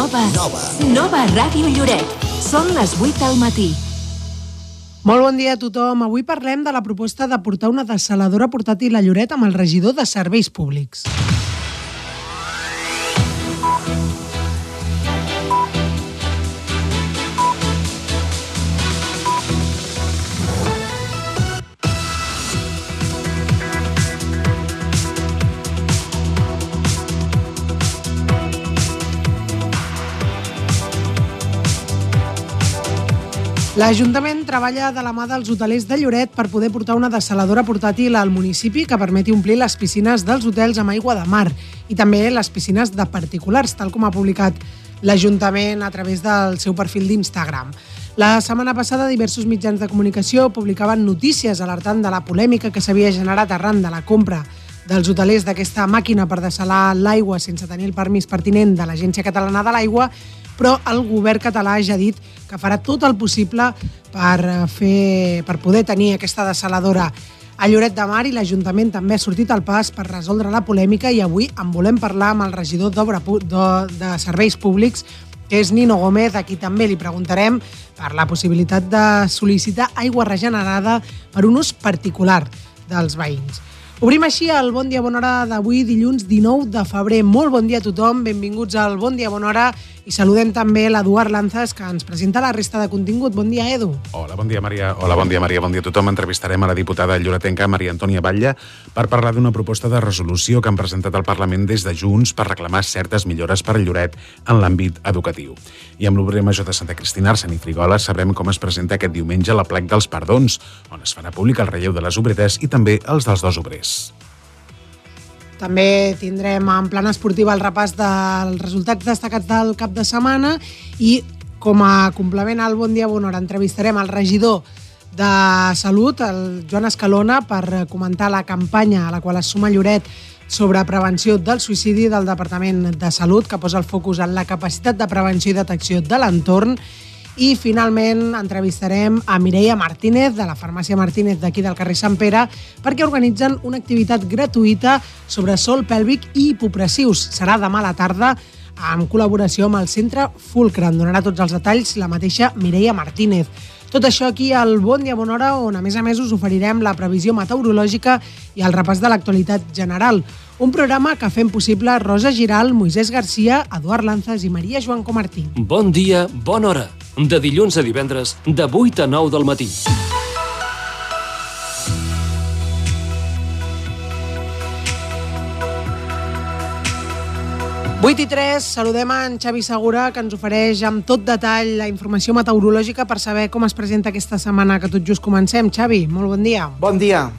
Nova. Nova. Nova Ràdio Lloret. Són les 8 del matí. Molt bon dia a tothom. Avui parlem de la proposta de portar una desaladora portàtil a Lloret amb el regidor de Serveis Públics. L'Ajuntament treballa de la mà dels hotelers de Lloret per poder portar una desaladora portàtil al municipi que permeti omplir les piscines dels hotels amb aigua de mar i també les piscines de particulars, tal com ha publicat l'Ajuntament a través del seu perfil d'Instagram. La setmana passada, diversos mitjans de comunicació publicaven notícies alertant de la polèmica que s'havia generat arran de la compra dels hotelers d'aquesta màquina per desalar l'aigua sense tenir el permís pertinent de l'Agència Catalana de l'Aigua, però el govern català ja ha dit que farà tot el possible per, eh, fer, per poder tenir aquesta desaladora a Lloret de Mar i l'Ajuntament també ha sortit al pas per resoldre la polèmica i avui en volem parlar amb el regidor d'Obra de, Serveis Públics, que és Nino Gómez, a qui també li preguntarem per la possibilitat de sol·licitar aigua regenerada per un ús particular dels veïns. Obrim així el Bon Dia Bona Hora d'avui, dilluns 19 de febrer. Molt bon dia a tothom, benvinguts al Bon Dia Bona Hora i saludem també l'Eduard Lanzas, que ens presenta la resta de contingut. Bon dia, Edu. Hola, bon dia, Maria. Hola, bon dia, Maria. Bon dia a tothom. Entrevistarem a la diputada lloretenca Maria Antònia Batlle per parlar d'una proposta de resolució que han presentat al Parlament des de Junts per reclamar certes millores per Lloret en l'àmbit educatiu. I amb l'obrer major de Santa Cristina, Arseni Frigola, sabrem com es presenta aquest diumenge la plec dels perdons, on es farà públic el relleu de les obretes i també els dels dos obrers. També tindrem en plan esportiu el repàs dels resultats destacats del cap de setmana i com a complement al Bon Dia Bon Hora entrevistarem el regidor de Salut, el Joan Escalona, per comentar la campanya a la qual es suma Lloret sobre prevenció del suïcidi del Departament de Salut, que posa el focus en la capacitat de prevenció i detecció de l'entorn i finalment entrevistarem a Mireia Martínez, de la farmàcia Martínez d'aquí del carrer Sant Pere, perquè organitzen una activitat gratuïta sobre sol pèlvic i hipopressius. Serà demà a la tarda en col·laboració amb el Centre Fulcre. En donarà tots els detalls la mateixa Mireia Martínez. Tot això aquí al Bon Dia Bona Hora, on a més a més us oferirem la previsió meteorològica i el repàs de l'actualitat general. Un programa que fem possible Rosa Giral, Moisès Garcia, Eduard Lanzas i Maria Joan Comartí. Bon dia, bona hora. De dilluns a divendres, de 8 a 9 del matí. Vuit i 3, saludem en Xavi Segura, que ens ofereix amb tot detall la informació meteorològica per saber com es presenta aquesta setmana que tot just comencem. Xavi, molt bon dia. Bon dia.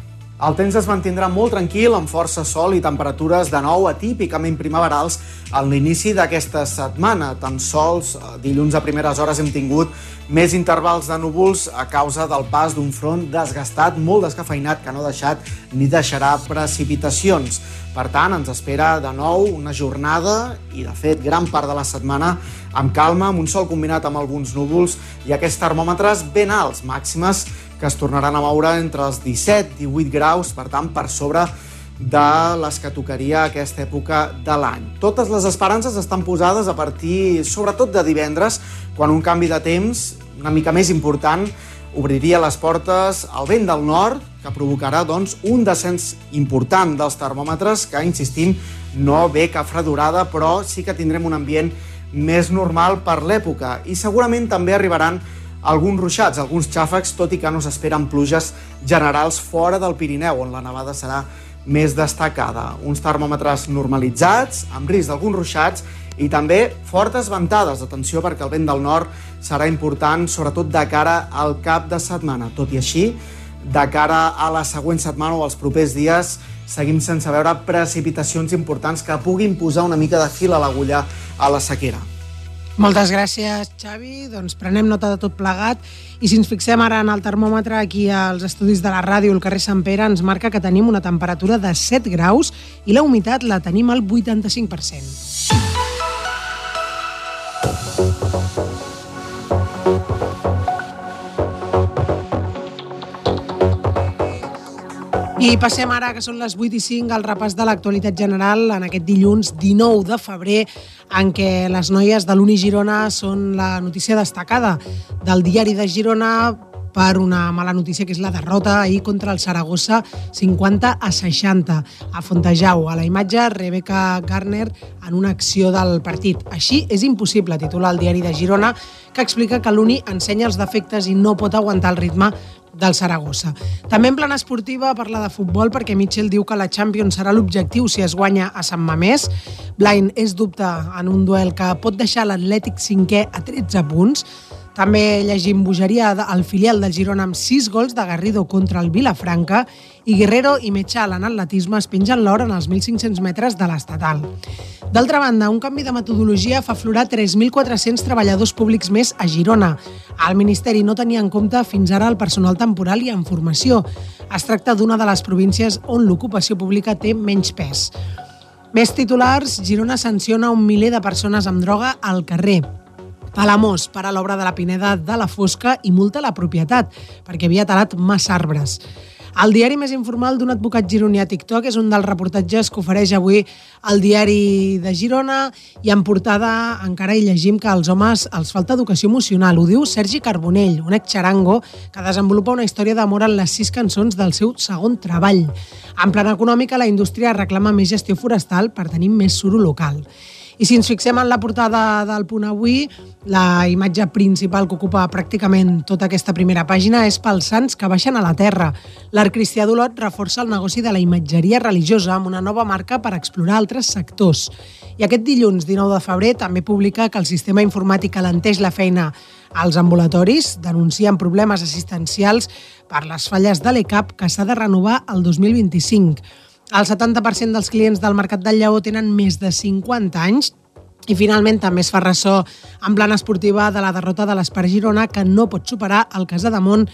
El temps es mantindrà molt tranquil, amb força sol i temperatures de nou atípicament primaverals a l'inici d'aquesta setmana. Tan sols eh, dilluns a primeres hores hem tingut més intervals de núvols a causa del pas d'un front desgastat, molt descafeinat, que no ha deixat ni deixarà precipitacions. Per tant, ens espera de nou una jornada i, de fet, gran part de la setmana amb calma, amb un sol combinat amb alguns núvols i aquests termòmetres ben alts, màximes que es tornaran a moure entre els 17 i 18 graus, per tant, per sobre de les que tocaria aquesta època de l'any. Totes les esperances estan posades a partir, sobretot de divendres, quan un canvi de temps una mica més important obriria les portes al vent del nord, que provocarà doncs, un descens important dels termòmetres, que, insistim, no ve cap fredurada, però sí que tindrem un ambient més normal per l'època. I segurament també arribaran alguns ruixats, alguns xàfecs, tot i que no s'esperen pluges generals fora del Pirineu, on la nevada serà més destacada. Uns termòmetres normalitzats, amb risc d'alguns ruixats, i també fortes ventades. Atenció perquè el vent del nord serà important, sobretot de cara al cap de setmana. Tot i així, de cara a la següent setmana o als propers dies, seguim sense veure precipitacions importants que puguin posar una mica de fil a l'agulla a la sequera. Moltes gràcies, Xavi. Doncs prenem nota de tot plegat i si ens fixem ara en el termòmetre aquí als estudis de la ràdio, el carrer Sant Pere, ens marca que tenim una temperatura de 7 graus i la humitat la tenim al 85%. I passem ara, que són les 8 i 5, al repàs de l'actualitat general en aquest dilluns 19 de febrer, en què les noies de l'Uni Girona són la notícia destacada del diari de Girona per una mala notícia, que és la derrota ahir contra el Saragossa 50 a 60 a Fontejau. A la imatge, Rebecca Garner en una acció del partit. Així és impossible, titular el diari de Girona, que explica que l'Uni ensenya els defectes i no pot aguantar el ritme del Saragossa. També en plana esportiva parla de futbol perquè Mitchell diu que la Champions serà l'objectiu si es guanya a Sant Mamés. Blind és dubte en un duel que pot deixar l'Atlètic cinquè a 13 punts. També llegim bogeria al filial del Girona amb 6 gols de Garrido contra el Vilafranca i Guerrero i Mechal en atletisme es pengen l'or en els 1.500 metres de l'estatal. D'altra banda, un canvi de metodologia fa aflorar 3.400 treballadors públics més a Girona. El Ministeri no tenia en compte fins ara el personal temporal i en formació. Es tracta d'una de les províncies on l'ocupació pública té menys pes. Més titulars, Girona sanciona un miler de persones amb droga al carrer. Palamós para l'obra de la Pineda de la Fosca i multa la propietat perquè havia talat massa arbres. El diari més informal d'un advocat gironí a TikTok és un dels reportatges que ofereix avui el diari de Girona i en portada encara hi llegim que als homes els falta educació emocional. Ho diu Sergi Carbonell, un ex-xarango que desenvolupa una història d'amor en les sis cançons del seu segon treball. En plana econòmica, la indústria reclama més gestió forestal per tenir més suro local. I si ens fixem en la portada del punt avui, la imatge principal que ocupa pràcticament tota aquesta primera pàgina és pels sants que baixen a la terra. L'Art Cristià d'Olot reforça el negoci de la imatgeria religiosa amb una nova marca per explorar altres sectors. I aquest dilluns, 19 de febrer, també publica que el sistema informàtic alenteix la feina als ambulatoris, denuncien problemes assistencials per les falles de l'ECAP que s'ha de renovar el 2025. El 70% dels clients del Mercat del Lleó tenen més de 50 anys i finalment també es fa ressò en plana esportiva de la derrota de l'Espar Girona que no pot superar el Casademont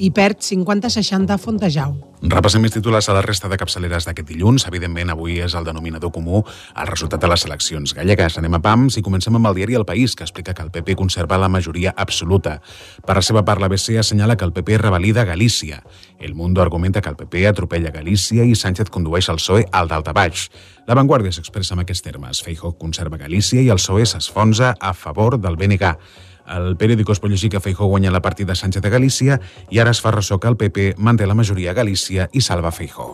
i perd 50-60 Fontejau. Repassem més titulars a la resta de capçaleres d'aquest dilluns. Evidentment, avui és el denominador comú el resultat de les eleccions gallegues. Anem a PAMS i comencem amb el diari El País, que explica que el PP conserva la majoria absoluta. Per la seva part, l'ABC assenyala que el PP revalida Galícia. El Mundo argumenta que el PP atropella Galícia i Sánchez condueix el PSOE al daltabaix. La Vanguardia s'expressa en aquests termes. Feijó conserva Galícia i el PSOE s'esfonsa a favor del BNG. El periòdico es pot llegir que Feijó guanya la partida Sánchez de Galícia i ara es fa ressò que el PP manté la majoria a Galícia i salva Feijó.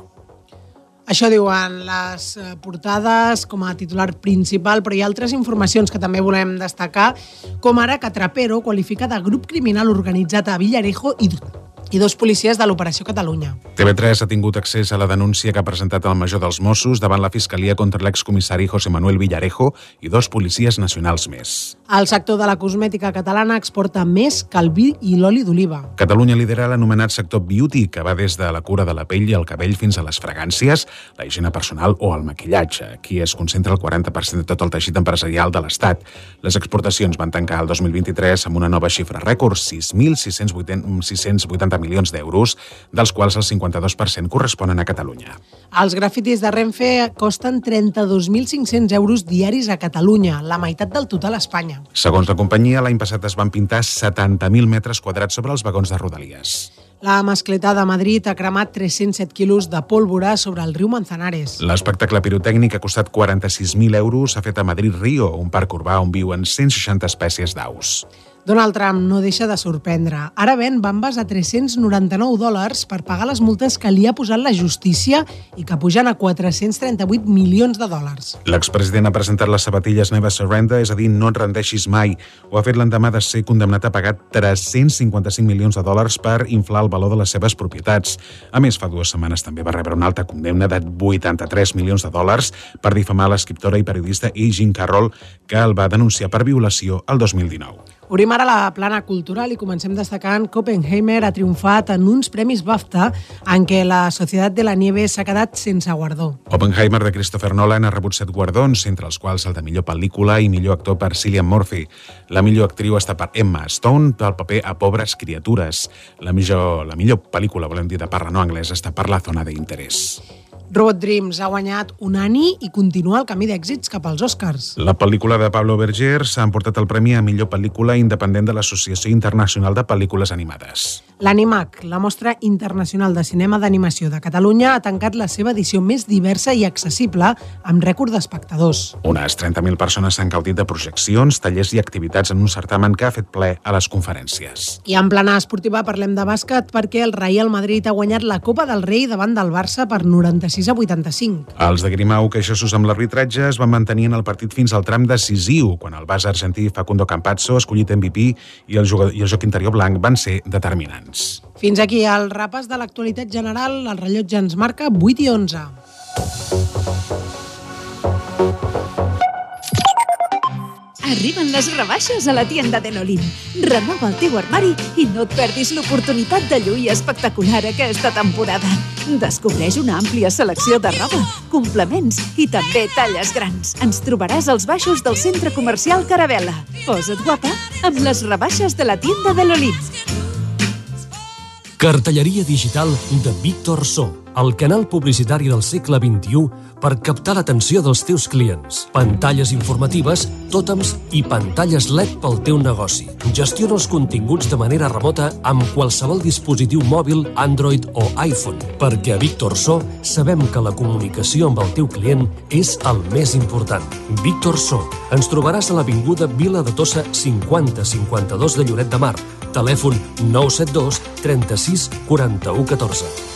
Això diuen les eh, portades com a titular principal, però hi ha altres informacions que també volem destacar, com ara que Trapero qualifica de grup criminal organitzat a Villarejo i i dos policies de l'Operació Catalunya. TV3 ha tingut accés a la denúncia que ha presentat el major dels Mossos davant la Fiscalia contra l'excomissari José Manuel Villarejo i dos policies nacionals més. El sector de la cosmètica catalana exporta més que el vi i l'oli d'oliva. Catalunya lidera l'anomenat sector beauty, que va des de la cura de la pell i el cabell fins a les fragàncies, la higiene personal o el maquillatge. Aquí es concentra el 40% de tot el teixit empresarial de l'Estat. Les exportacions van tancar el 2023 amb una nova xifra rècord, 6.680 milions d'euros, dels quals el 52% corresponen a Catalunya. Els grafitis de Renfe costen 32.500 euros diaris a Catalunya, la meitat del total a Espanya. Segons la companyia, l'any passat es van pintar 70.000 metres quadrats sobre els vagons de Rodalies. La mascleta de Madrid ha cremat 307 quilos de pólvora sobre el riu Manzanares. L'espectacle pirotècnic ha costat 46.000 euros, s'ha fet a Madrid-Rio, un parc urbà on viuen 160 espècies d'aus. Donald Trump no deixa de sorprendre. Ara ven bambes a 399 dòlars per pagar les multes que li ha posat la justícia i que pugen a 438 milions de dòlars. L'expresident ha presentat les sabatilles Never Surrender, és a dir, no et rendeixis mai. Ho ha fet l'endemà de ser condemnat a pagar 355 milions de dòlars per inflar el valor de les seves propietats. A més, fa dues setmanes també va rebre una alta condemna de 83 milions de dòlars per difamar l'escriptora i periodista E. Jean Carroll, que el va denunciar per violació el 2019. Obrim ara la plana cultural i comencem destacant Oppenheimer ha triomfat en uns premis BAFTA en què la Societat de la Nieve s'ha quedat sense guardó. Oppenheimer de Christopher Nolan ha rebut set guardons, entre els quals el de millor pel·lícula i millor actor per Cillian Murphy. La millor actriu està per Emma Stone pel paper a Pobres criatures. La millor, la millor pel·lícula, volem dir, de parla no anglesa està per La zona d'interès. Robot Dreams ha guanyat un Annie i continua el camí d'èxits cap als Oscars. La pel·lícula de Pablo Berger s'ha emportat el premi a millor pel·lícula independent de l'Associació Internacional de Pel·lícules Animades. L'Animac, la mostra internacional de cinema d'animació de Catalunya, ha tancat la seva edició més diversa i accessible, amb rècord d'espectadors. Unes 30.000 persones s'han gaudit de projeccions, tallers i activitats en un certamen que ha fet ple a les conferències. I en plana esportiva parlem de bàsquet perquè el Real Madrid ha guanyat la Copa del Rei davant del Barça per 96 a 85. Els de Grimau, queixosos amb l'arbitratge, es van mantenir en el partit fins al tram decisiu, quan el base argentí Facundo Campazzo, escollit MVP, i el, jugador, i el joc interior blanc van ser determinants. Fins aquí el repàs de l'actualitat general. El rellotge ens marca 8 i 11. Arriben les rebaixes a la tienda de l'Olim. Renova el teu armari i no et perdis l'oportunitat de lluir espectacular aquesta temporada. Descobreix una àmplia selecció de roba, complements i també talles grans. Ens trobaràs als baixos del centre comercial Carabela. Posa't guapa amb les rebaixes de la tienda de l'Olim. Cartelleria digital de Víctor So, el canal publicitari del segle XXI per captar l'atenció dels teus clients. Pantalles informatives, tòtems i pantalles LED pel teu negoci. Gestiona els continguts de manera remota amb qualsevol dispositiu mòbil, Android o iPhone, perquè a Víctor So sabem que la comunicació amb el teu client és el més important. Víctor So. Ens trobaràs a l'Avinguda Vila de Tossa 5052 de Lloret de Mar, telèfon 972 36 41 14.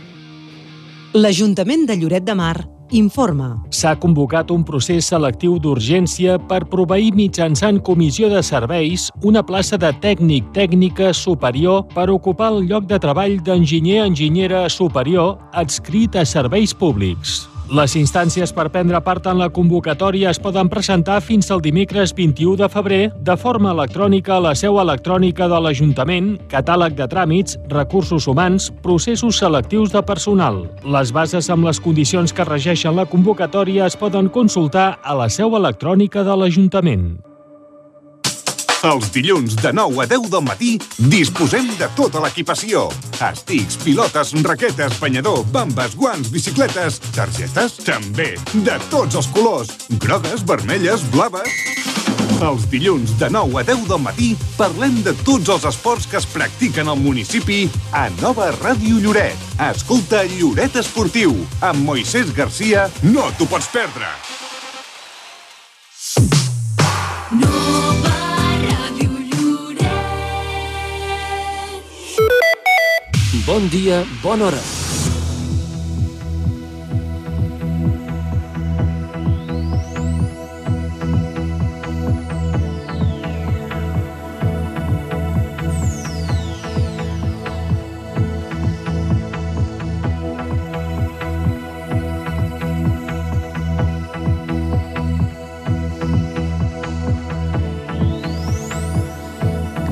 L'Ajuntament de Lloret de Mar informa. S'ha convocat un procés selectiu d'urgència per proveir mitjançant comissió de serveis una plaça de tècnic tècnica superior per ocupar el lloc de treball d'enginyer-enginyera superior adscrit a serveis públics. Les instàncies per prendre part en la convocatòria es poden presentar fins al dimecres 21 de febrer de forma electrònica a la seu electrònica de l'Ajuntament, catàleg de tràmits, recursos humans, processos selectius de personal. Les bases amb les condicions que regeixen la convocatòria es poden consultar a la seu electrònica de l'Ajuntament. Els dilluns de 9 a 10 del matí disposem de tota l'equipació. Estics, pilotes, raquetes, banyador, bambes, guants, bicicletes, targetes, també, de tots els colors. Grogues, vermelles, blaves... Els dilluns de 9 a 10 del matí parlem de tots els esports que es practiquen al municipi a Nova Ràdio Lloret. Escolta Lloret Esportiu amb Moisés Garcia. No t'ho pots perdre! Bon dia, bona hora.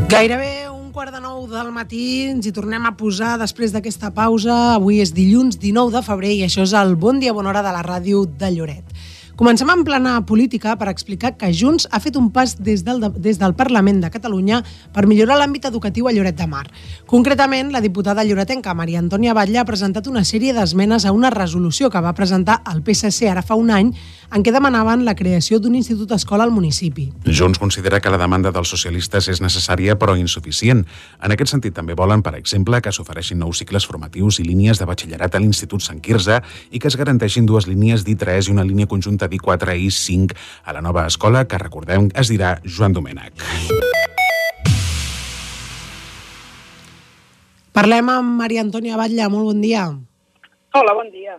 Gairebé quart de nou del matí ens hi tornem a posar després d'aquesta pausa. Avui és dilluns 19 de febrer i això és el Bon Dia Bona Hora de la ràdio de Lloret. Comencem en plana política per explicar que Junts ha fet un pas des del, des del Parlament de Catalunya per millorar l'àmbit educatiu a Lloret de Mar. Concretament, la diputada lloretenca Maria Antònia Batlle ha presentat una sèrie d'esmenes a una resolució que va presentar el PSC ara fa un any en què demanaven la creació d'un institut escola al municipi. Junts considera que la demanda dels socialistes és necessària però insuficient. En aquest sentit també volen, per exemple, que s'ofereixin nous cicles formatius i línies de batxillerat a l'Institut Sant Quirze i que es garanteixin dues línies d'I3 i una línia conjunta d'I4 i 5 a la nova escola que, recordem, es dirà Joan Domènech. Parlem amb Maria Antònia Batlle. Molt bon dia. Hola, bon dia.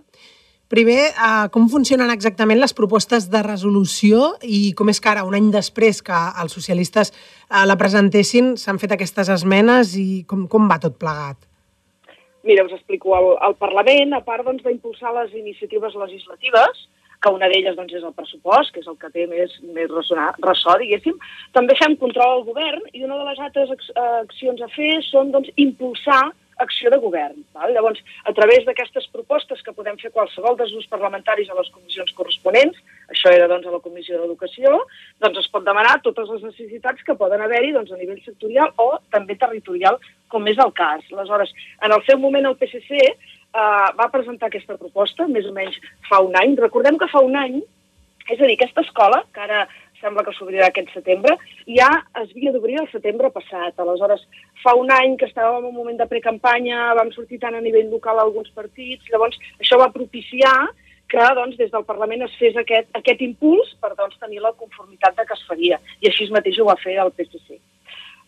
Primer, uh, com funcionen exactament les propostes de resolució i com és que ara, un any després que els socialistes uh, la presentessin, s'han fet aquestes esmenes i com, com va tot plegat? Mira, us explico. El, el Parlament, a part doncs, d'impulsar les iniciatives legislatives, que una d'elles doncs, és el pressupost, que és el que té més, més ressò, diguéssim. També fem control al govern i una de les altres accions a fer són doncs, impulsar acció de govern. Val? Llavors, a través d'aquestes propostes que podem fer qualsevol dels grups parlamentaris a les comissions corresponents, això era doncs, a la Comissió d'Educació, doncs es pot demanar totes les necessitats que poden haver-hi doncs, a nivell sectorial o també territorial, com és el cas. Aleshores, en el seu moment el PSC eh, va presentar aquesta proposta, més o menys fa un any. Recordem que fa un any, és a dir, aquesta escola, que ara sembla que s'obrirà aquest setembre, ja es havia d'obrir el setembre passat. Aleshores, fa un any que estàvem en un moment de precampanya, vam sortir tant a nivell local a alguns partits, llavors això va propiciar que doncs, des del Parlament es fes aquest, aquest impuls per doncs, tenir la conformitat de que es faria. I així mateix ho va fer el PSC.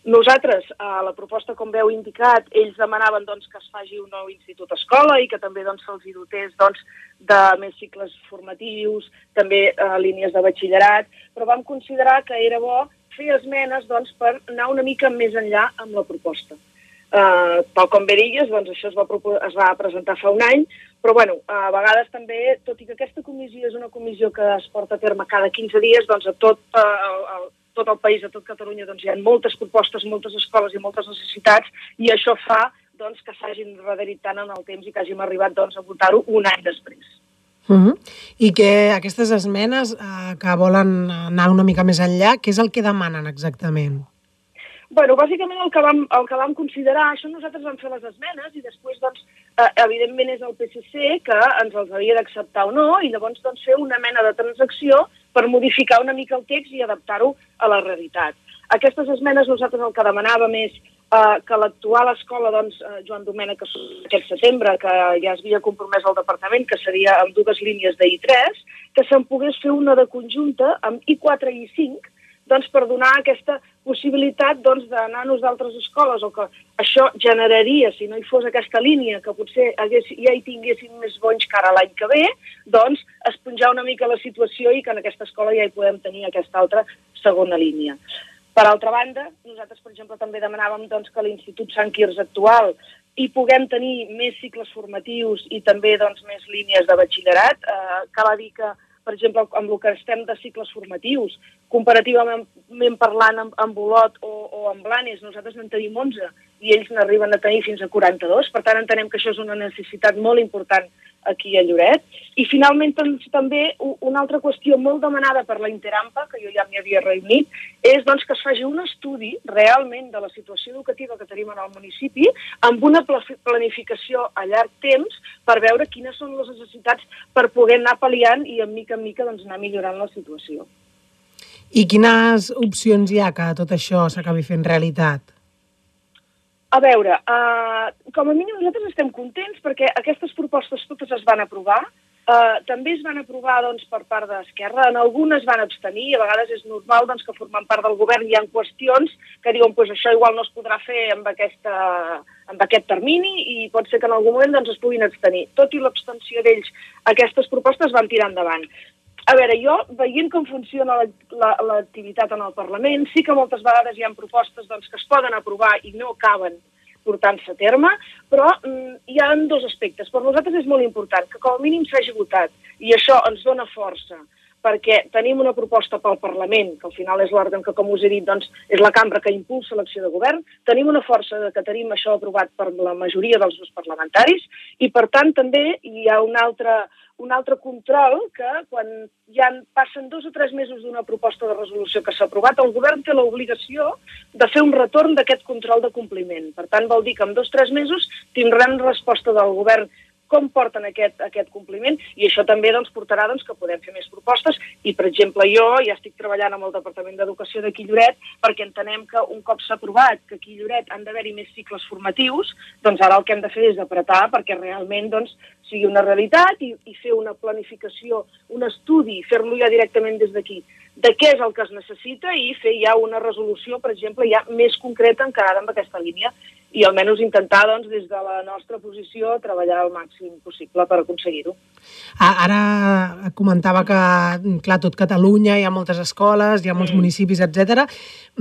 Nosaltres, a la proposta, com veu indicat, ells demanaven doncs, que es faci un nou institut escola i que també doncs, se'ls dotés doncs, de més cicles formatius, també eh, línies de batxillerat, però vam considerar que era bo fer esmenes doncs, per anar una mica més enllà amb la proposta. Uh, tal com bé digues, doncs això es va, es va presentar fa un any, però bueno, a vegades també, tot i que aquesta comissió és una comissió que es porta a terme cada 15 dies, doncs a tot uh, el, el, tot el país, a tot Catalunya, doncs hi ha moltes propostes, moltes escoles i moltes necessitats, i això fa doncs, que s'hagin rederit tant en el temps i que hàgim arribat doncs, a votar-ho un any després. Uh -huh. I que aquestes esmenes eh, que volen anar una mica més enllà, què és el que demanen exactament? bueno, bàsicament el que, vam, el que vam considerar, això nosaltres vam fer les esmenes i després, doncs, eh, evidentment és el PSC que ens els havia d'acceptar o no i llavors doncs, fer una mena de transacció per modificar una mica el text i adaptar-ho a la realitat. Aquestes esmenes nosaltres el que demanàvem és eh, que l'actual escola, doncs, eh, Joan Domènech, aquest setembre, que ja es havia compromès al departament, que seria amb dues línies de I3, que se'n pogués fer una de conjunta amb I4 i I5, doncs, per donar aquesta possibilitat doncs, d'anar a nosaltres escoles o que això generaria, si no hi fos aquesta línia, que potser hagués, ja hi tinguéssim més bonys cara l'any que ve, doncs esponjar una mica la situació i que en aquesta escola ja hi podem tenir aquesta altra segona línia. Per altra banda, nosaltres, per exemple, també demanàvem doncs, que l'Institut Sant Quirze actual hi puguem tenir més cicles formatius i també doncs, més línies de batxillerat. Eh, cal dir que per exemple, amb el que estem de cicles formatius, comparativament parlant amb, amb Olot o, o amb Blanes, nosaltres en tenim 11 i ells n'arriben a tenir fins a 42, per tant entenem que això és una necessitat molt important aquí a Lloret. I finalment també una altra qüestió molt demanada per la Interampa, que jo ja m'hi havia reunit, és doncs, que es faci un estudi realment de la situació educativa que tenim en el municipi amb una planificació a llarg temps per veure quines són les necessitats per poder anar pal·liant i en mica en mica doncs, anar millorant la situació. I quines opcions hi ha que tot això s'acabi fent realitat? A veure, uh, com a mínim nosaltres estem contents perquè aquestes propostes totes es van aprovar, uh, també es van aprovar doncs, per part d'Esquerra, en algunes van abstenir, a vegades és normal doncs, que formant part del govern hi ha qüestions que diuen pues, això igual no es podrà fer amb, aquesta, amb aquest termini i pot ser que en algun moment doncs, es puguin abstenir. Tot i l'abstenció d'ells, aquestes propostes van tirar endavant. A veure, jo, veient com funciona l'activitat la, la, en el Parlament, sí que moltes vegades hi ha propostes doncs, que es poden aprovar i no acaben portant-se a terme, però mm, hi ha dos aspectes. Per nosaltres és molt important que com a mínim s'hagi votat i això ens dona força perquè tenim una proposta pel Parlament, que al final és l'òrgan que, com us he dit, doncs, és la cambra que impulsa l'acció de govern, tenim una força que tenim això aprovat per la majoria dels grups parlamentaris i, per tant, també hi ha un altre, un altre control que quan ja passen dos o tres mesos d'una proposta de resolució que s'ha aprovat, el govern té l'obligació de fer un retorn d'aquest control de compliment. Per tant, vol dir que en dos o tres mesos tindran resposta del govern com porten aquest, aquest compliment i això també doncs, portarà doncs, que podem fer més propostes. I, per exemple, jo ja estic treballant amb el Departament d'Educació de Quilloret perquè entenem que un cop s'ha aprovat que a Quilloret han d'haver-hi més cicles formatius, doncs ara el que hem de fer és apretar perquè realment doncs, sigui una realitat i, i fer una planificació, un estudi, fer-lo ja directament des d'aquí de què és el que es necessita i fer ja una resolució, per exemple, ja més concreta encarada amb aquesta línia i almenys intentar, doncs, des de la nostra posició, treballar el màxim possible per aconseguir-ho. Ara comentava que, clar, tot Catalunya hi ha moltes escoles, hi ha molts mm. municipis, etc.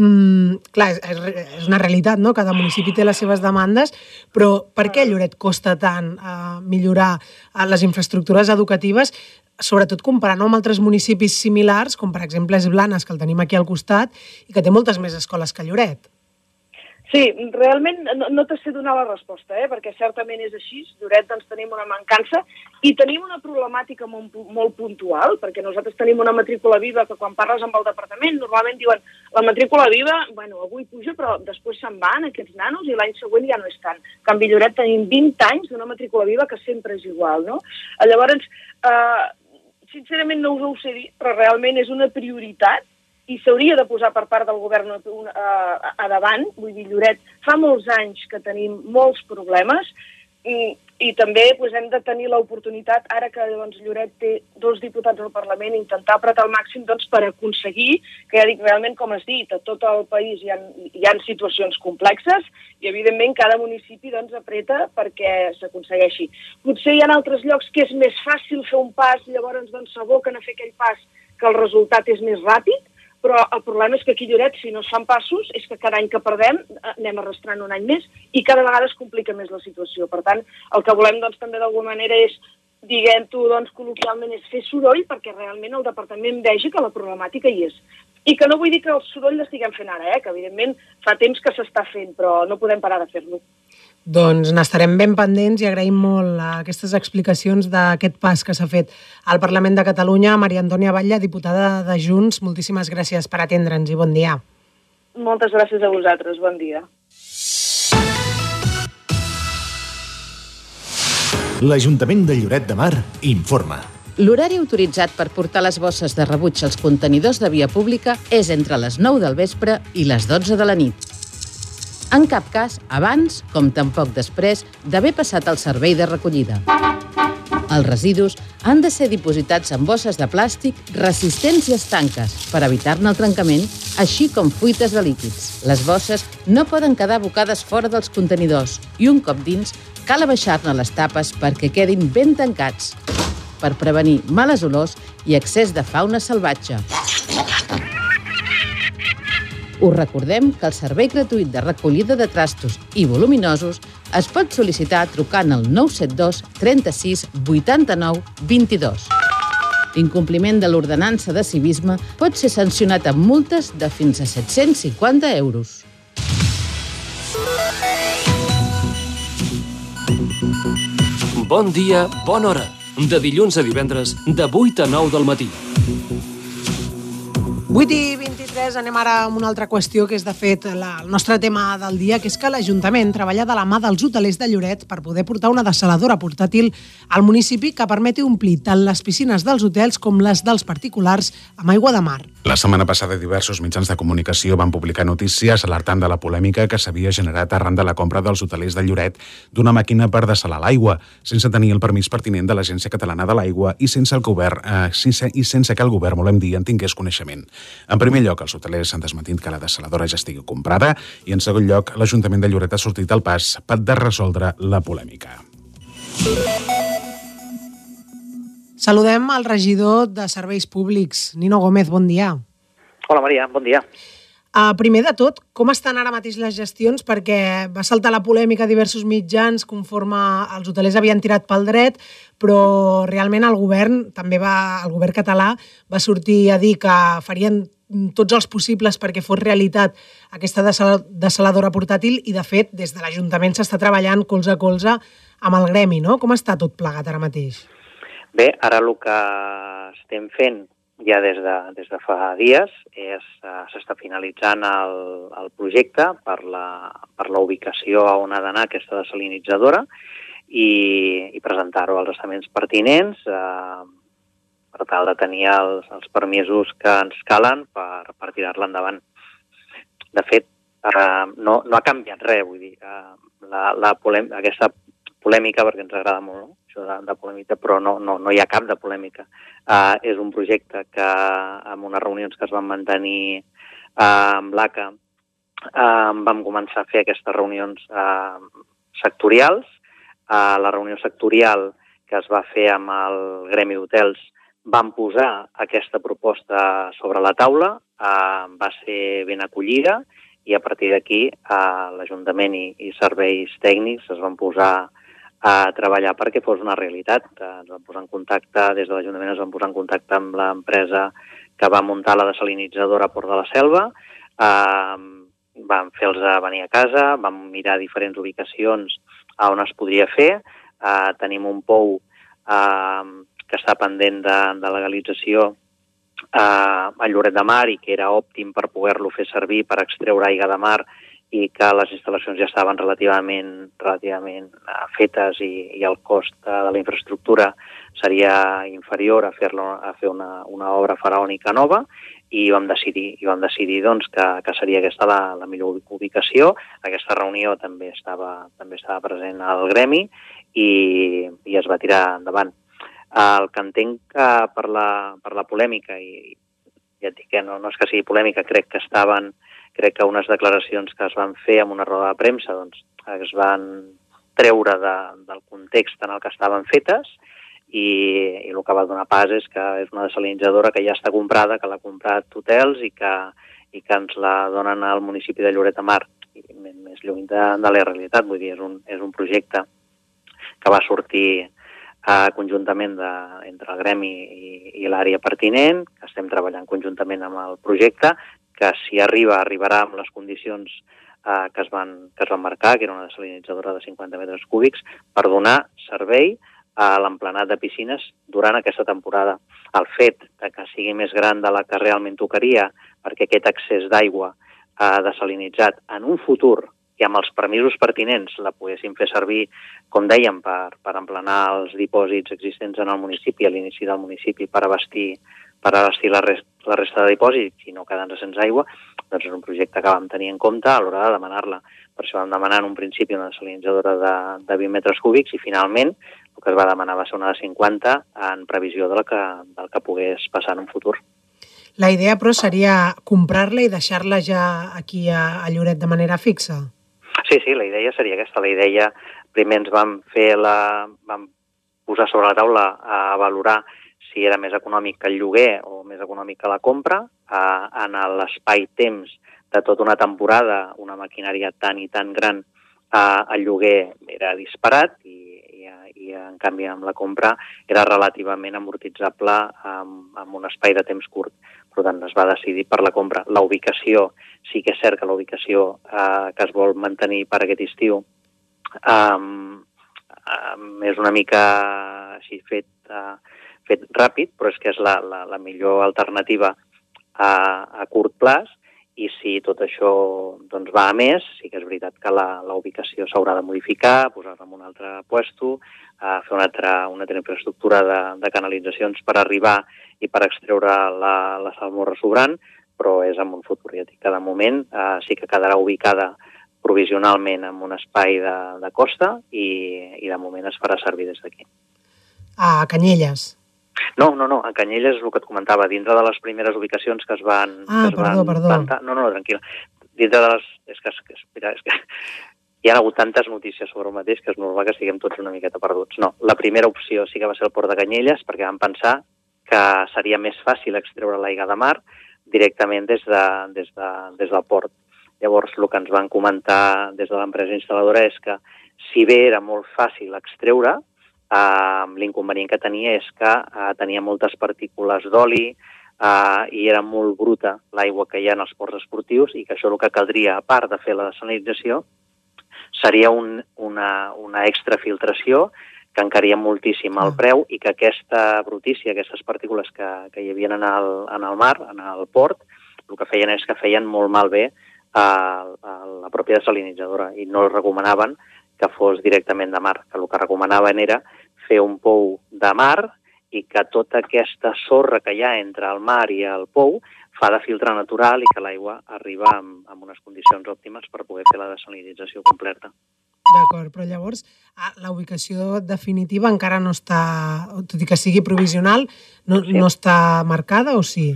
Mm, clar, és, és una realitat, no?, cada municipi té les seves demandes, però per què Lloret costa tant uh, millorar uh, les infraestructures educatives sobretot comparant amb altres municipis similars, com per exemple és Blanes, que el tenim aquí al costat, i que té moltes més escoles que Lloret. Sí, realment no, no t'has sé donar la resposta, eh? perquè certament és així. Lloret doncs, tenim una mancança i tenim una problemàtica molt, molt puntual, perquè nosaltres tenim una matrícula viva que quan parles amb el departament normalment diuen la matrícula viva, bueno, avui puja però després se'n van aquests nanos i l'any següent ja no és tant. A Canvi Lloret tenim 20 anys d'una matrícula viva que sempre és igual, no? Llavors, eh, sincerament no us ho sé dir, però realment és una prioritat i s'hauria de posar per part del govern a, a, a davant. Vull dir, Lloret, fa molts anys que tenim molts problemes i, i també doncs, hem de tenir l'oportunitat, ara que doncs, Lloret té dos diputats al Parlament, intentar apretar al màxim doncs, per aconseguir, que ja dic, realment, com has dit, a tot el país hi ha, hi ha situacions complexes i, evidentment, cada municipi doncs, apreta perquè s'aconsegueixi. Potser hi ha altres llocs que és més fàcil fer un pas, llavors doncs, a fer aquell pas que el resultat és més ràpid, però el problema és que aquí Lloret, si no es fan passos, és que cada any que perdem anem arrastrant un any més i cada vegada es complica més la situació. Per tant, el que volem doncs, també d'alguna manera és diguem-ho doncs, col·loquialment, és fer soroll perquè realment el departament vegi que la problemàtica hi és. I que no vull dir que el soroll l'estiguem fent ara, eh? que evidentment fa temps que s'està fent, però no podem parar de fer-lo. Doncs n'estarem ben pendents i agraïm molt aquestes explicacions d'aquest pas que s'ha fet al Parlament de Catalunya. Maria Antònia Batlle, diputada de Junts, moltíssimes gràcies per atendre'ns i bon dia. Moltes gràcies a vosaltres, bon dia. L'Ajuntament de Lloret de Mar informa. L'horari autoritzat per portar les bosses de rebuig als contenidors de via pública és entre les 9 del vespre i les 12 de la nit. En cap cas abans, com tampoc després, d'haver passat el servei de recollida. Els residus han de ser dipositats en bosses de plàstic resistents i estanques per evitar-ne el trencament, així com fuites de líquids. Les bosses no poden quedar bocades fora dels contenidors i un cop dins cal abaixar-ne les tapes perquè quedin ben tancats per prevenir males olors i excés de fauna salvatge. Us recordem que el servei gratuït de recollida de trastos i voluminosos es pot sol·licitar trucant al 972 36 89 22. L'incompliment de l'ordenança de civisme pot ser sancionat amb multes de fins a 750 euros. Bon dia, bona hora. De dilluns a divendres, de 8 a 9 del matí. 8 i 23, anem ara amb una altra qüestió que és, de fet, la, el nostre tema del dia, que és que l'Ajuntament treballa de la mà dels hotelers de Lloret per poder portar una desaladora portàtil al municipi que permeti omplir tant les piscines dels hotels com les dels particulars amb aigua de mar. La setmana passada diversos mitjans de comunicació van publicar notícies alertant de la polèmica que s'havia generat arran de la compra dels hotelers de Lloret d'una màquina per desalar l'aigua, sense tenir el permís pertinent de l'Agència Catalana de l'Aigua i sense el govern eh, i sense que el govern, volem dir, en tingués coneixement. En primer lloc, els hotelers han desmentint que la desaladora ja estigui comprada i, en segon lloc, l'Ajuntament de Lloret ha sortit al pas per de resoldre la polèmica. Saludem al regidor de Serveis Públics, Nino Gómez, bon dia. Hola, Maria, bon dia. Uh, primer de tot, com estan ara mateix les gestions? Perquè va saltar la polèmica a diversos mitjans conforme els hotelers havien tirat pel dret, però realment el govern, també va, el govern català, va sortir a dir que farien tots els possibles perquè fos realitat aquesta desaladora portàtil i, de fet, des de l'Ajuntament s'està treballant colze a colze amb el gremi, no? Com està tot plegat ara mateix? Bé, ara el que estem fent ja des de, des de fa dies uh, s'està finalitzant el, el projecte per la, per la ubicació a on ha d'anar aquesta desalinitzadora i, i presentar-ho als estaments pertinents eh, per tal de tenir els, els permisos que ens calen per, per tirar-la endavant. De fet, eh, no, no ha canviat res, vull dir, eh, la, la polem aquesta polèmica, perquè ens agrada molt, no? això de, de polèmica, però no, no, no hi ha cap de polèmica. Uh, és un projecte que amb unes reunions que es van mantenir uh, amb l'ACA uh, vam començar a fer aquestes reunions uh, sectorials. Uh, la reunió sectorial que es va fer amb el Gremi d'Hotels van posar aquesta proposta sobre la taula, uh, va ser ben acollida i a partir d'aquí uh, l'Ajuntament i, i serveis tècnics es van posar a treballar perquè fos una realitat. Ens vam posar en contacte, des de l'Ajuntament es van posar en contacte amb l'empresa que va muntar la desalinitzadora a Port de la Selva, eh, vam fer-los venir a casa, vam mirar diferents ubicacions a on es podria fer, eh, tenim un pou eh, que està pendent de, de legalització eh, a Lloret de Mar i que era òptim per poder-lo fer servir per extreure aigua de mar i que les instal·lacions ja estaven relativament, relativament uh, fetes i, i el cost uh, de la infraestructura seria inferior a, fer a fer una, una obra faraònica nova i vam decidir, i vam decidir doncs, que, que seria aquesta la, la millor ubicació. Aquesta reunió també estava, també estava present al gremi i, i es va tirar endavant. El que entenc que per la, per la polèmica, i ja et dic que no, no és que sigui polèmica, crec que estaven crec que unes declaracions que es van fer amb una roda de premsa doncs, es van treure de, del context en el que estaven fetes i, i el que va donar pas és que és una desalinitzadora que ja està comprada, que l'ha comprat hotels i que, i que ens la donen al municipi de Lloret de Mar, més lluny de, de la realitat, vull dir, és un, és un projecte que va sortir eh, conjuntament de, entre el gremi i, i l'àrea pertinent, que estem treballant conjuntament amb el projecte, que si arriba, arribarà amb les condicions eh, que, es van, que es van marcar, que era una desalinitzadora de 50 metres cúbics, per donar servei a l'emplenat de piscines durant aquesta temporada. El fet de que sigui més gran de la que realment tocaria, perquè aquest accés d'aigua eh, desalinitzat en un futur i amb els permisos pertinents la poguéssim fer servir, com dèiem, per, per emplenar els dipòsits existents en el municipi, a l'inici del municipi, per abastir per abastir la, rest, la resta de dipòsits i no quedar-nos sense aigua, doncs és un projecte que vam tenir en compte a l'hora de demanar-la. Per això vam demanar en un principi una desalinitzadora de, de 20 metres cúbics i finalment el que es va demanar va ser una de 50 en previsió del que, del que pogués passar en un futur. La idea, però, seria comprar-la i deixar-la ja aquí a, a Lloret de manera fixa? Sí, sí, la idea seria aquesta. La idea, primer ens vam fer la... vam posar sobre la taula a valorar si era més econòmic que el lloguer o més econòmic que la compra. Eh, en l'espai-temps de tota una temporada, una maquinària tan i tan gran, eh, el lloguer era disparat i, i, i en canvi amb la compra era relativament amortitzable amb, amb un espai de temps curt. Per tant, es va decidir per la compra. La ubicació, sí que és cert que la ubicació eh, que es vol mantenir per aquest estiu eh, eh, és una mica així fet eh, fet ràpid, però és que és la, la, la millor alternativa a, a curt plaç i si tot això doncs, va a més, sí que és veritat que la, la ubicació s'haurà de modificar, posar-la en un altre puesto, a fer una altra, una altra infraestructura de, de canalitzacions per arribar i per extreure la, la salmorra sobrant, però és en un futur. Ja dic que de moment eh, sí que quedarà ubicada provisionalment en un espai de, de costa i, i de moment es farà servir des d'aquí. A Canyelles. No, no, no, a Canyelles és el que et comentava, dintre de les primeres ubicacions que es van... Ah, que es perdó, van perdó. Plantar. No, no, tranquil. Dintre de les... És que, és que, espera, és que hi ha hagut tantes notícies sobre el mateix que és normal que estiguem tots una miqueta perduts. No, la primera opció sí que va ser el port de Canyelles perquè vam pensar que seria més fàcil extreure l'aigua de mar directament des, de, des, de, des del port. Llavors, el que ens van comentar des de l'empresa instal·ladora és que, si bé era molt fàcil extreure, eh, l'inconvenient que tenia és que eh, tenia moltes partícules d'oli eh, i era molt bruta l'aigua que hi ha en els ports esportius i que això el que caldria, a part de fer la desalinització, seria un, una, una extrafiltració que encaria moltíssim el preu i que aquesta brutícia, aquestes partícules que, que hi havia en el, en el mar, en el port, el que feien és que feien molt malbé a, a la pròpia desalinitzadora i no recomanaven que fos directament de mar, que el que recomanaven era fer un pou de mar i que tota aquesta sorra que hi ha entre el mar i el pou fa de filtre natural i que l'aigua arriba amb, amb unes condicions òptimes per poder fer la desalinització completa. D'acord, però llavors ah, la ubicació definitiva encara no està, tot i que sigui provisional, no, sí. no està marcada o sí?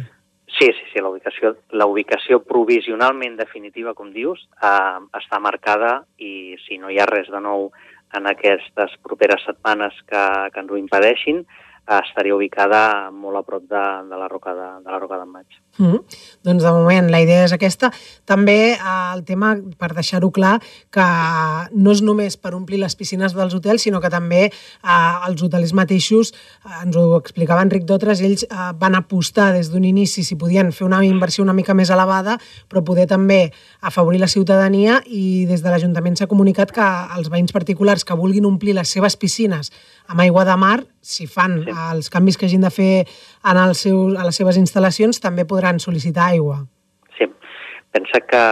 Sí, sí, sí, la ubicació, la ubicació provisionalment definitiva, com dius, eh, està marcada i si no hi ha res de nou en aquestes properes setmanes que, que ens ho impedeixin, estaria ubicada molt a prop de, de la Roca de, de la Roca d'en Maig. Mm -hmm. Doncs de moment la idea és aquesta. També eh, el tema, per deixar-ho clar, que no és només per omplir les piscines dels hotels, sinó que també eh, els hotels mateixos, eh, ens ho explicava Enric Dotres, ells eh, van apostar des d'un inici si podien fer una inversió una mica més elevada, però poder també afavorir la ciutadania i des de l'Ajuntament s'ha comunicat que els veïns particulars que vulguin omplir les seves piscines amb aigua de mar, si fan sí. Els canvis que hagin de fer en el seu, a les seves instal·lacions, també podran sol·licitar aigua. Sí. Pensa que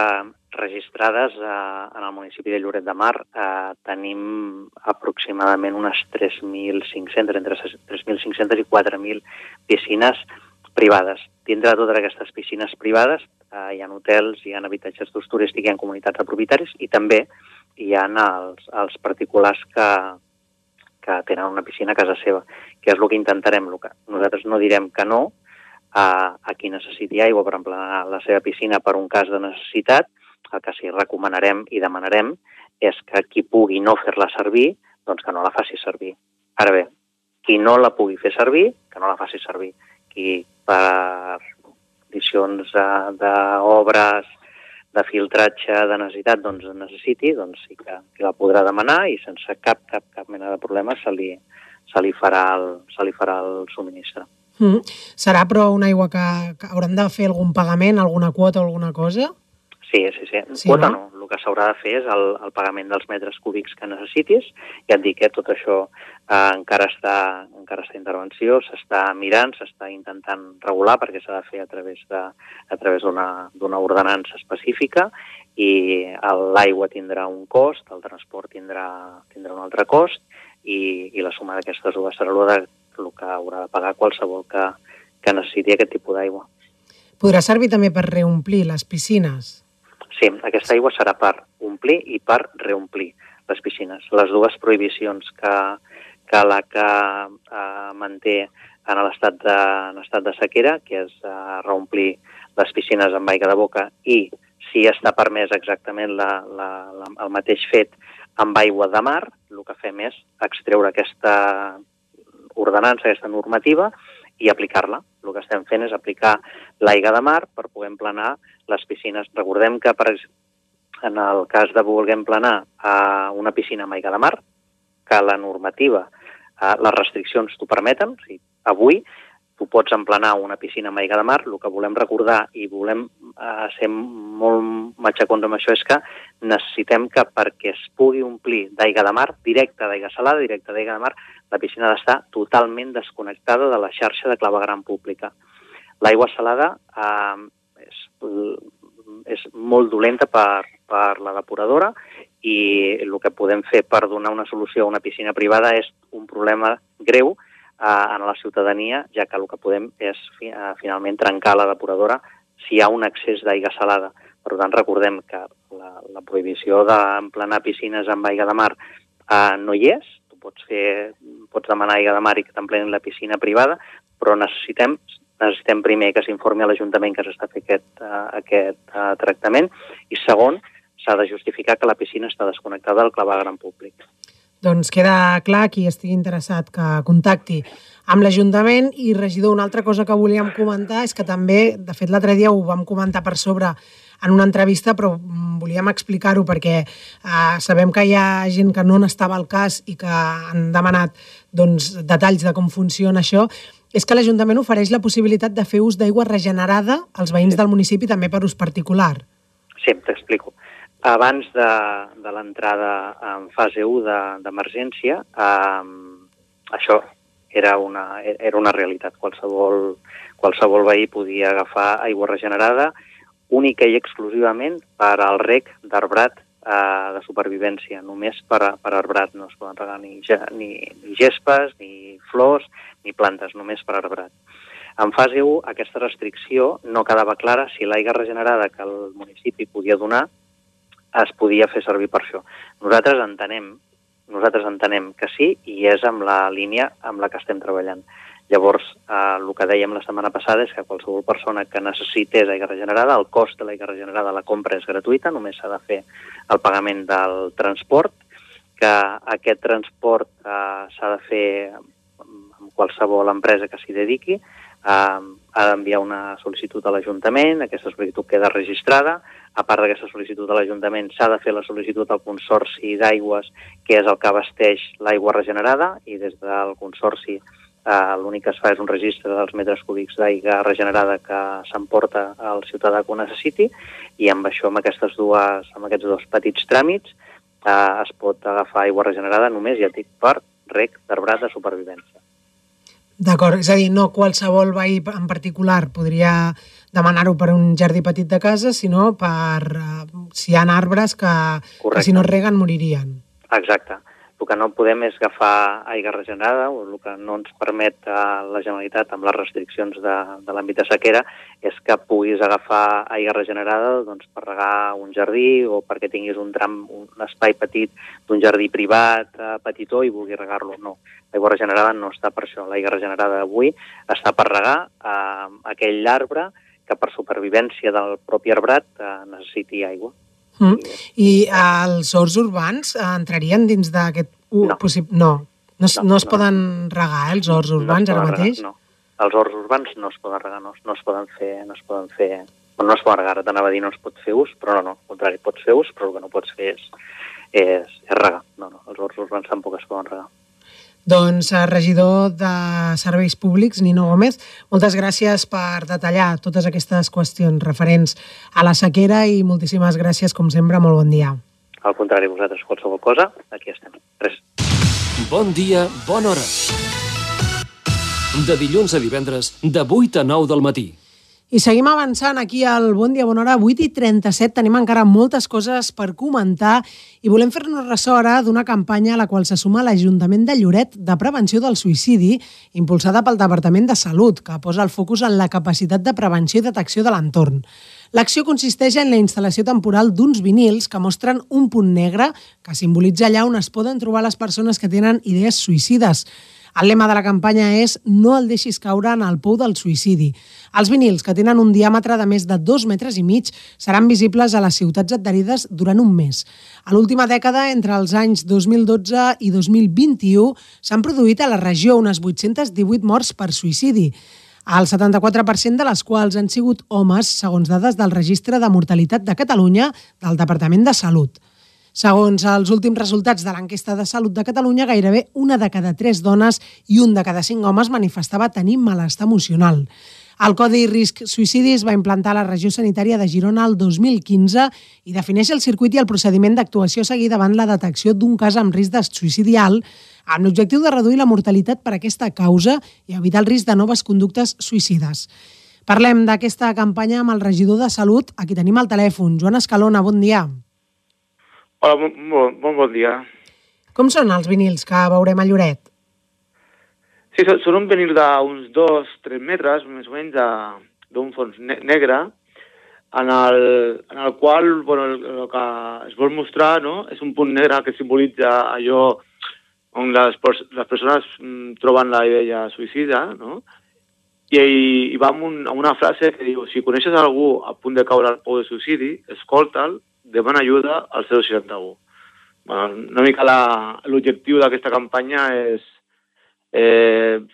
registrades eh, en el municipi de Lloret de Mar eh, tenim aproximadament unes 3.500, entre 3.500 i 4.000 piscines privades. Dintre de totes aquestes piscines privades eh, hi ha hotels, hi ha habitatges d'ús turístic, hi ha comunitats de propietaris i també hi ha els, els particulars que, que tenen una piscina a casa seva, que és el que intentarem. Que nosaltres no direm que no a, a qui necessiti aigua per emplenar la seva piscina per un cas de necessitat, el que sí recomanarem i demanarem és que qui pugui no fer-la servir, doncs que no la faci servir. Ara bé, qui no la pugui fer servir, que no la faci servir. Qui per condicions d'obres, de filtratge de necessitat doncs, necessiti, doncs sí que, que la podrà demanar i sense cap, cap, cap mena de problema se li, se li, farà, el, se li farà el subministre. Mm. Serà però una aigua que, que hauran de fer algun pagament, alguna quota o alguna cosa? Sí, sí, sí. sí Quota no? no. Que s'haurà de fer és el, el pagament dels metres cúbics que necessitis. Ja et dic eh, tot això eh, encara està encara està intervenció, s'està mirant, s'està intentant regular perquè s'ha de fer a través de a través d'una ordenança específica i l'aigua tindrà un cost, el transport tindrà, tindrà un altre cost i, i la suma d'aquestes dues serà el, el que haurà de pagar qualsevol que, que necessiti aquest tipus d'aigua. Podrà servir també per reomplir les piscines? Sí, aquesta aigua serà per omplir i per reomplir les piscines. Les dues prohibicions que, que la que eh, manté en l'estat de, en estat de sequera, que és eh, reomplir les piscines amb aigua de boca i si està permès exactament la, la, la, el mateix fet amb aigua de mar, el que fem és extreure aquesta ordenança, aquesta normativa, i aplicar-la. El que estem fent és aplicar l'aigua de mar per poder emplenar les piscines. Recordem que, per, en el cas de voler emplenar a una piscina amb aigua de mar, que la normativa, eh, les restriccions t'ho permeten, o sigui, avui tu pots emplenar una piscina amb aigua de mar, el que volem recordar i volem eh, ser molt matxacons amb això és que necessitem que perquè es pugui omplir d'aigua de mar, directa d'aigua salada, directa d'aigua de mar, la piscina ha d'estar totalment desconnectada de la xarxa de clavegram pública. L'aigua salada eh, és, és molt dolenta per, per la depuradora i el que podem fer per donar una solució a una piscina privada és un problema greu eh, en la ciutadania, ja que el que podem és fi, eh, finalment trencar la depuradora si hi ha un excés d'aigua salada. Per tant, recordem que la, la prohibició d'emplenar piscines amb aigua de mar eh, no hi és, pots, fer, pots demanar aigua de mar i que t'emplenin la piscina privada, però necessitem necessitem primer que s'informi a l'Ajuntament que s'està fent aquest, uh, aquest uh, tractament i segon, s'ha de justificar que la piscina està desconnectada del clavegram públic. Doncs queda clar qui estigui interessat que contacti amb l'Ajuntament i, regidor, una altra cosa que volíem comentar és que també, de fet, l'altre dia ho vam comentar per sobre en una entrevista, però mm, volíem explicar-ho perquè eh, sabem que hi ha gent que no n'estava al cas i que han demanat doncs, detalls de com funciona això, és que l'Ajuntament ofereix la possibilitat de fer ús d'aigua regenerada als veïns del municipi també per ús particular. Sí, t'explico. Abans de, de l'entrada en fase 1 d'emergència, de, eh, això era una, era una realitat. Qualsevol, qualsevol veí podia agafar aigua regenerada única i exclusivament per al rec d'arbrat eh, de supervivència, només per, per arbrat. No es poden regar ni, ni, ni gespes, ni flors, ni plantes, només per arbrat. En fase 1, aquesta restricció no quedava clara si l'aigua regenerada que el municipi podia donar es podia fer servir per això. Nosaltres entenem, nosaltres entenem que sí i és amb la línia amb la que estem treballant. Llavors, eh, el que dèiem la setmana passada és que qualsevol persona que necessités aigua regenerada, el cost de l'aigua regenerada, la compra és gratuïta, només s'ha de fer el pagament del transport, que aquest transport eh, s'ha de fer amb qualsevol empresa que s'hi dediqui, eh, ha d'enviar una sol·licitud a l'Ajuntament, aquesta sol·licitud queda registrada, a part d'aquesta sol·licitud a l'Ajuntament s'ha de fer la sol·licitud al Consorci d'Aigües, que és el que abasteix l'aigua regenerada, i des del Consorci eh, l'únic que es fa és un registre dels metres cúbics d'aigua regenerada que s'emporta al ciutadà que ho necessiti, i amb això, amb, aquestes dues, amb aquests dos petits tràmits, eh, es pot agafar aigua regenerada només, ja dic, per rec d'arbrat de supervivència. D'acord, és a dir, no qualsevol veí en particular podria demanar-ho per un jardí petit de casa, sinó per uh, si hi ha arbres que, que si no es reguen moririen. Exacte. El que no podem és agafar aigua regenerada, o el que no ens permet a la Generalitat amb les restriccions de, de l'àmbit de sequera és que puguis agafar aigua regenerada doncs, per regar un jardí o perquè tinguis un tram, un espai petit d'un jardí privat eh, petitó i vulguis regar-lo. No, l'aigua regenerada no està per això. L'aigua regenerada d'avui està per regar eh, aquell arbre que per supervivència del propi arbrat eh, necessiti aigua. Mm. I els horts urbans entrarien dins d'aquest... No. Possib... no. No, no, no es no. poden regar, eh, els horts urbans, no ara mateix? Regar, no. Els horts urbans no es poden regar, no, no es poden fer... No es poden fer bueno, no es poden regar, t'anava a dir no es pot fer ús, però no, no, al contrari, pots fer ús, però el que no pots fer és, és, és regar. No, no, els horts urbans tampoc es poden regar. Doncs, eh, regidor de Serveis Públics, Nino Gómez, moltes gràcies per detallar totes aquestes qüestions referents a la sequera i moltíssimes gràcies, com sempre, molt bon dia. Al contrari, vosaltres qualsevol cosa, aquí estem. Res. Bon dia, bona hora. De dilluns a divendres, de 8 a 9 del matí. I seguim avançant aquí al Bon Dia, Bona Hora, 8 i 37. Tenim encara moltes coses per comentar i volem fer-nos ressò ara d'una campanya a la qual se suma l'Ajuntament de Lloret de prevenció del suïcidi, impulsada pel Departament de Salut, que posa el focus en la capacitat de prevenció i detecció de l'entorn. L'acció consisteix en la instal·lació temporal d'uns vinils que mostren un punt negre que simbolitza allà on es poden trobar les persones que tenen idees suïcides. El lema de la campanya és No el deixis caure en el pou del suïcidi. Els vinils, que tenen un diàmetre de més de dos metres i mig, seran visibles a les ciutats adherides durant un mes. A l'última dècada, entre els anys 2012 i 2021, s'han produït a la regió unes 818 morts per suïcidi el 74% de les quals han sigut homes, segons dades del Registre de Mortalitat de Catalunya del Departament de Salut. Segons els últims resultats de l'enquesta de salut de Catalunya, gairebé una de cada tres dones i un de cada cinc homes manifestava tenir malestar emocional. El Codi Risc Suïcidi es va implantar a la regió sanitària de Girona el 2015 i defineix el circuit i el procediment d'actuació seguir davant la detecció d'un cas amb risc de suïcidi alt amb l'objectiu de reduir la mortalitat per aquesta causa i evitar el risc de noves conductes suïcides. Parlem d'aquesta campanya amb el regidor de Salut, a qui tenim al telèfon. Joan Escalona, bon dia. Hola, bon, bon, bon, bon dia. Com són els vinils que veurem a Lloret? Sí, són, són un vinil d'uns dos, tres metres, més o menys, d'un fons ne negre, en el, en el qual bueno, el, el que es vol mostrar no, és un punt negre que simbolitza allò on les, les persones mm, troben la idea suïcida, no? I, i va amb, un, amb una frase que diu, si coneixes algú a punt de caure al pou de suïcidi, escolta'l demana ajuda al 061. bueno, una mica l'objectiu d'aquesta campanya és eh,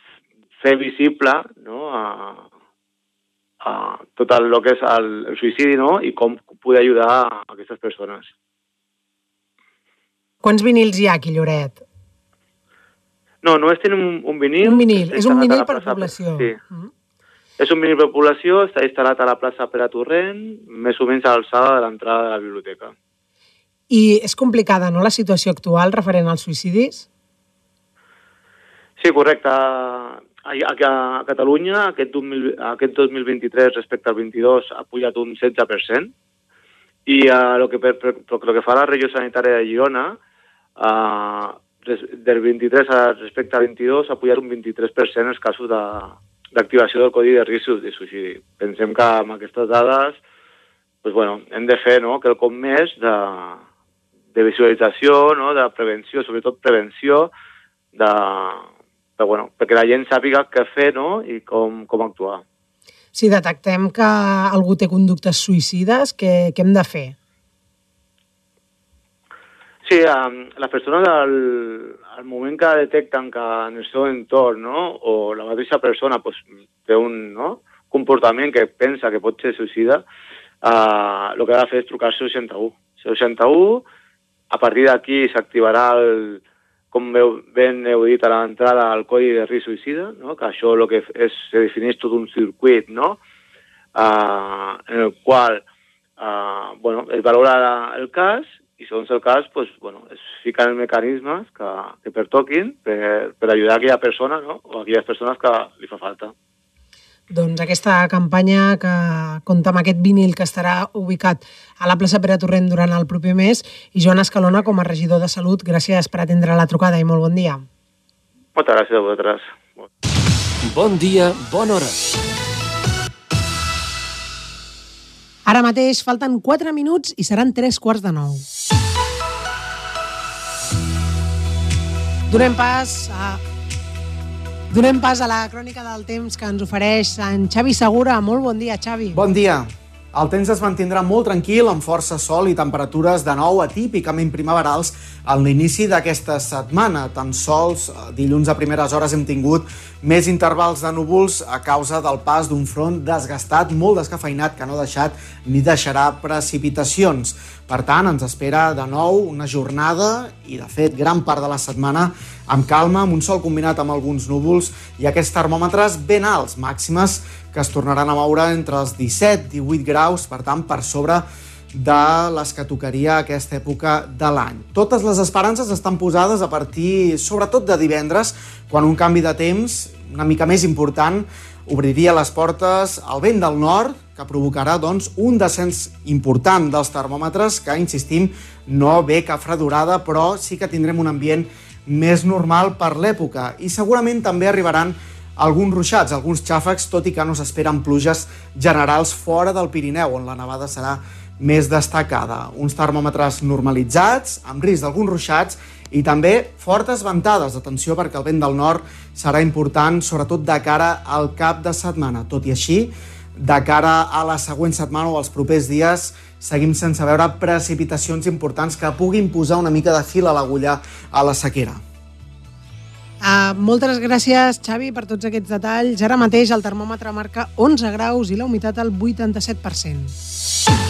fer visible no, a, a tot el, el que és el, el suïcidi no, i com poder ajudar a aquestes persones. Quants vinils hi ha aquí, Lloret? No, només tenim un, un vinil. Un vinil, és un vinil per població. Sí. Mm. És un població, està instal·lat a la plaça Pere Torrent, més o menys a l'alçada de l'entrada de la biblioteca. I és complicada, no?, la situació actual referent als suïcidis? Sí, correcte. A, a, a Catalunya aquest, 2000, aquest 2023 respecte al 22 ha pujat un 16% i uh, lo, que, per, per, lo que fa la regió sanitària de Girona uh, res, del 23 a respecte al 22 ha pujat un 23% els casos de, d'activació del codi de risc de suïcidi. Pensem que amb aquestes dades pues, bueno, hem de fer no, quelcom més de, de visualització, no, de prevenció, sobretot prevenció, de, de, bueno, perquè la gent sàpiga què fer no, i com, com actuar. Si detectem que algú té conductes suïcides, què, què hem de fer? Sí, um, les persones al, al moment que detecten que en el seu entorn no, o la mateixa persona pues, té un no, comportament que pensa que pot ser suïcida, uh, el que ha de fer és trucar al 61. 61, a partir d'aquí s'activarà el, com ben heu dit a l'entrada, el codi de risc suïcida, no? que això el que és, se defineix tot un circuit, no? uh, en el qual uh, bueno, es valora el cas i segons el cas pues, bueno, es fiquen mecanismes que, que pertoquin per, per ajudar aquella persona no? o aquelles persones que li fa falta. Doncs aquesta campanya que compta amb aquest vinil que estarà ubicat a la plaça Pere Torrent durant el proper mes i Joan Escalona com a regidor de Salut, gràcies per atendre la trucada i molt bon dia. Moltes gràcies a vosaltres. Bon dia, bona hora. Ara mateix falten 4 minuts i seran 3 quarts de 9. Donem pas a Donem pas a la crònica del temps que ens ofereix en Xavi Segura. Molt bon dia, Xavi. Bon dia. El temps es mantindrà molt tranquil, amb força sol i temperatures de nou atípicament primaverals en l'inici d'aquesta setmana. Tan sols eh, dilluns a primeres hores hem tingut més intervals de núvols a causa del pas d'un front desgastat, molt descafeinat, que no ha deixat ni deixarà precipitacions. Per tant, ens espera de nou una jornada i, de fet, gran part de la setmana amb calma, amb un sol combinat amb alguns núvols i aquests termòmetres ben alts, màximes que es tornaran a moure entre els 17 i 18 graus, per tant, per sobre les que tocaria aquesta època de l'any. Totes les esperances estan posades a partir, sobretot de divendres, quan un canvi de temps una mica més important obriria les portes al vent del nord, que provocarà doncs, un descens important dels termòmetres que, insistim, no ve cap fredurada, però sí que tindrem un ambient més normal per l'època i segurament també arribaran alguns ruixats, alguns xàfecs, tot i que no s'esperen pluges generals fora del Pirineu, on la nevada serà més destacada. Uns termòmetres normalitzats, amb risc d'alguns ruixats, i també fortes ventades. Atenció, perquè el vent del nord serà important, sobretot de cara al cap de setmana. Tot i així, de cara a la següent setmana o als propers dies, seguim sense veure precipitacions importants que puguin posar una mica de fil a l'agulla a la sequera. Uh, moltes gràcies, Xavi, per tots aquests detalls. Ara mateix el termòmetre marca 11 graus i la humitat al 87%.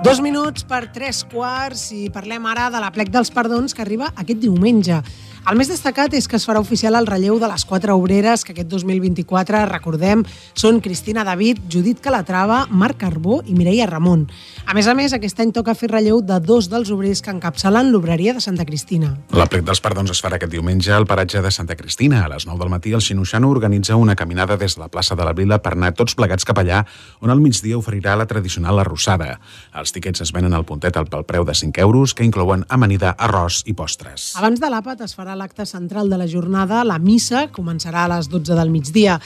Dos minuts per tres quarts i parlem ara de la plec dels perdons que arriba aquest diumenge. El més destacat és que es farà oficial el relleu de les quatre obreres que aquest 2024, recordem, són Cristina David, Judit Calatrava, Marc Carbó i Mireia Ramon. A més a més, aquest any toca fer relleu de dos dels obrers que encapçalen l'obreria de Santa Cristina. La plec dels perdons es farà aquest diumenge al paratge de Santa Cristina. A les 9 del matí, el Xinoxano organitza una caminada des de la plaça de la Vila per anar tots plegats cap allà, on al migdia oferirà la tradicional arrossada. Els Els tiquets es venen al puntet al pel preu de 5 euros, que inclouen amanida, arròs i postres. Abans de l'àpat es farà l'acte central de la jornada, la missa, començarà a les 12 del migdia.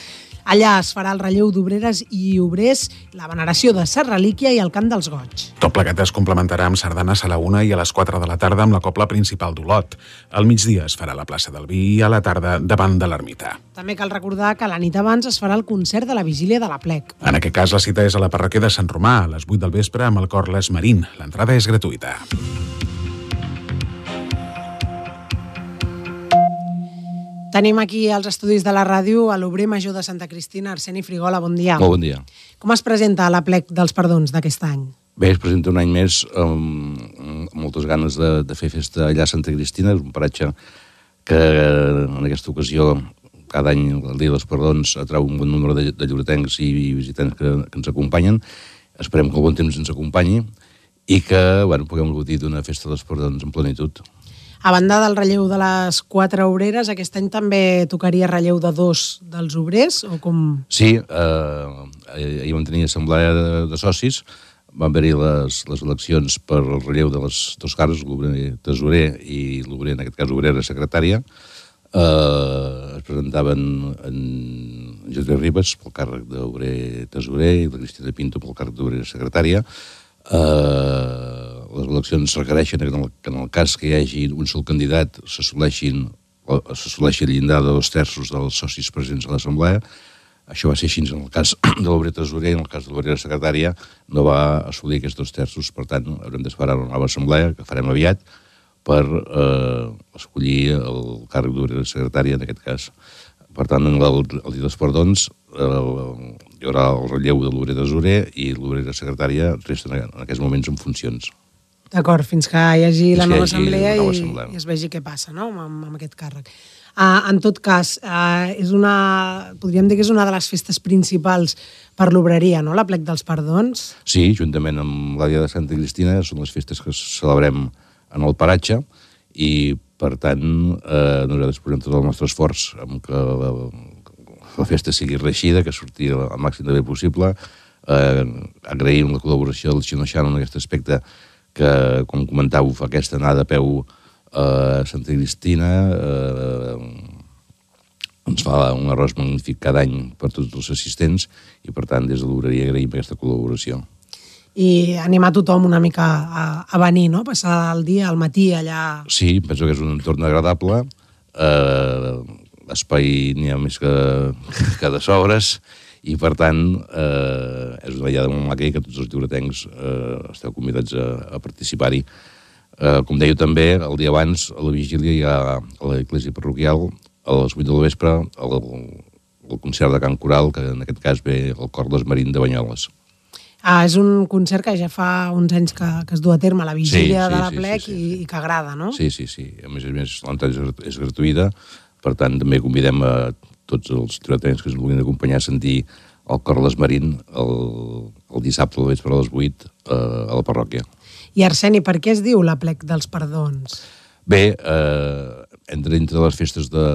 Allà es farà el relleu d'obreres i obrers, la veneració de Ser Relíquia i el cant dels goig. Tot plegat es complementarà amb sardanes a la una i a les 4 de la tarda amb la copla principal d'Olot. Al migdia es farà la plaça del Vi i a la tarda davant de l'ermita. També cal recordar que la nit abans es farà el concert de la vigília de la plec. En aquest cas, la cita és a la parròquia de Sant Romà, a les 8 del vespre, amb el cor Les Marín. L'entrada és gratuïta. Tenim aquí als estudis de la ràdio a l'obrer major de Santa Cristina, Arseni Frigola, bon dia. Molt bon dia. Com es presenta la plec dels perdons d'aquest any? Bé, es presenta un any més amb, amb moltes ganes de, de fer festa allà a Santa Cristina, és un paratge que en aquesta ocasió cada any el dia dels perdons atrau un bon número de, de lloretencs i visitants que, que ens acompanyen. Esperem que el bon temps ens acompanyi i que bueno, puguem gaudir d'una festa dels perdons en plenitud. A banda del relleu de les quatre obreres, aquest any també tocaria relleu de dos dels obrers, o com... Sí, eh, ahir vam tenir assemblea de, de socis, van haver-hi les, les eleccions per el relleu de les dos cares, l'obrer tesorer i l'obrer, en aquest cas, obrera secretària. Eh, es presentaven en Josep Ribas pel càrrec d'obrer tesorer i la Cristina Pinto pel càrrec d'obrer secretària. Eh, les eleccions requereixen que en, el, que en el cas que hi hagi un sol candidat s'assoleixi el llindar de dos terços dels socis presents a l'Assemblea. Això va ser així en el cas de l'obrer tesorer, en el cas de l'obrera secretària no va assolir aquests dos terços, per tant haurem d'esperar una nova assemblea, que farem aviat, per eh, escollir el càrrec d'obrera secretària, en aquest cas. Per tant, el, el dia dels perdons eh, hi haurà el relleu de l'obrera tesorer i l'obrera secretària resten en aquests moments en funcions. D'acord, fins que hi hagi Fins la que nova assemblea, nova i, assemblea. i es vegi què passa no? amb, amb aquest càrrec. Uh, en tot cas, uh, és una, podríem dir que és una de les festes principals per l'obreria, no? la plec dels perdons. Sí, juntament amb la Dia de Santa Cristina, són les festes que celebrem en el paratge i, per tant, eh, nosaltres posem tot el nostre esforç en que la, la festa sigui reixida, que surti el màxim de bé possible. Eh, agraïm la col·laboració del Xino Xano en aquest aspecte que, com comentàveu, fa aquesta anada a peu a Santa Cristina, eh, ens fa un arròs magnífic cada any per tots els assistents i, per tant, des de l'obreria agraïm aquesta col·laboració. I animar tothom una mica a, a venir, no? passar el dia, al matí, allà... Sí, penso que és un entorn agradable, eh, espai n'hi ha més que, que de sobres, i per tant eh, és una vallada molt maca i que tots els lliuretencs eh, esteu convidats a, a participar-hi. Eh, com dèieu també, el dia abans, a la vigília, hi ha a l'església parroquial, a les 8 del vespre, el, el concert de Can Coral, que en aquest cas ve el Cor dels Marín de Banyoles. Ah, és un concert que ja fa uns anys que, que es du a terme a la vigília Sí, sí, de la sí, plec sí, sí. I, i que agrada, no? Sí, sí, sí. A més a més, l'entrada és gratuïta, per tant, també convidem a tots els tiratencs que ens vulguin acompanyar a sentir el Cor de les Marín el, el dissabte al vespre a les 8 eh, a la parròquia. I Arseni, per què es diu la plec dels perdons? Bé, eh, entre, entre les festes de,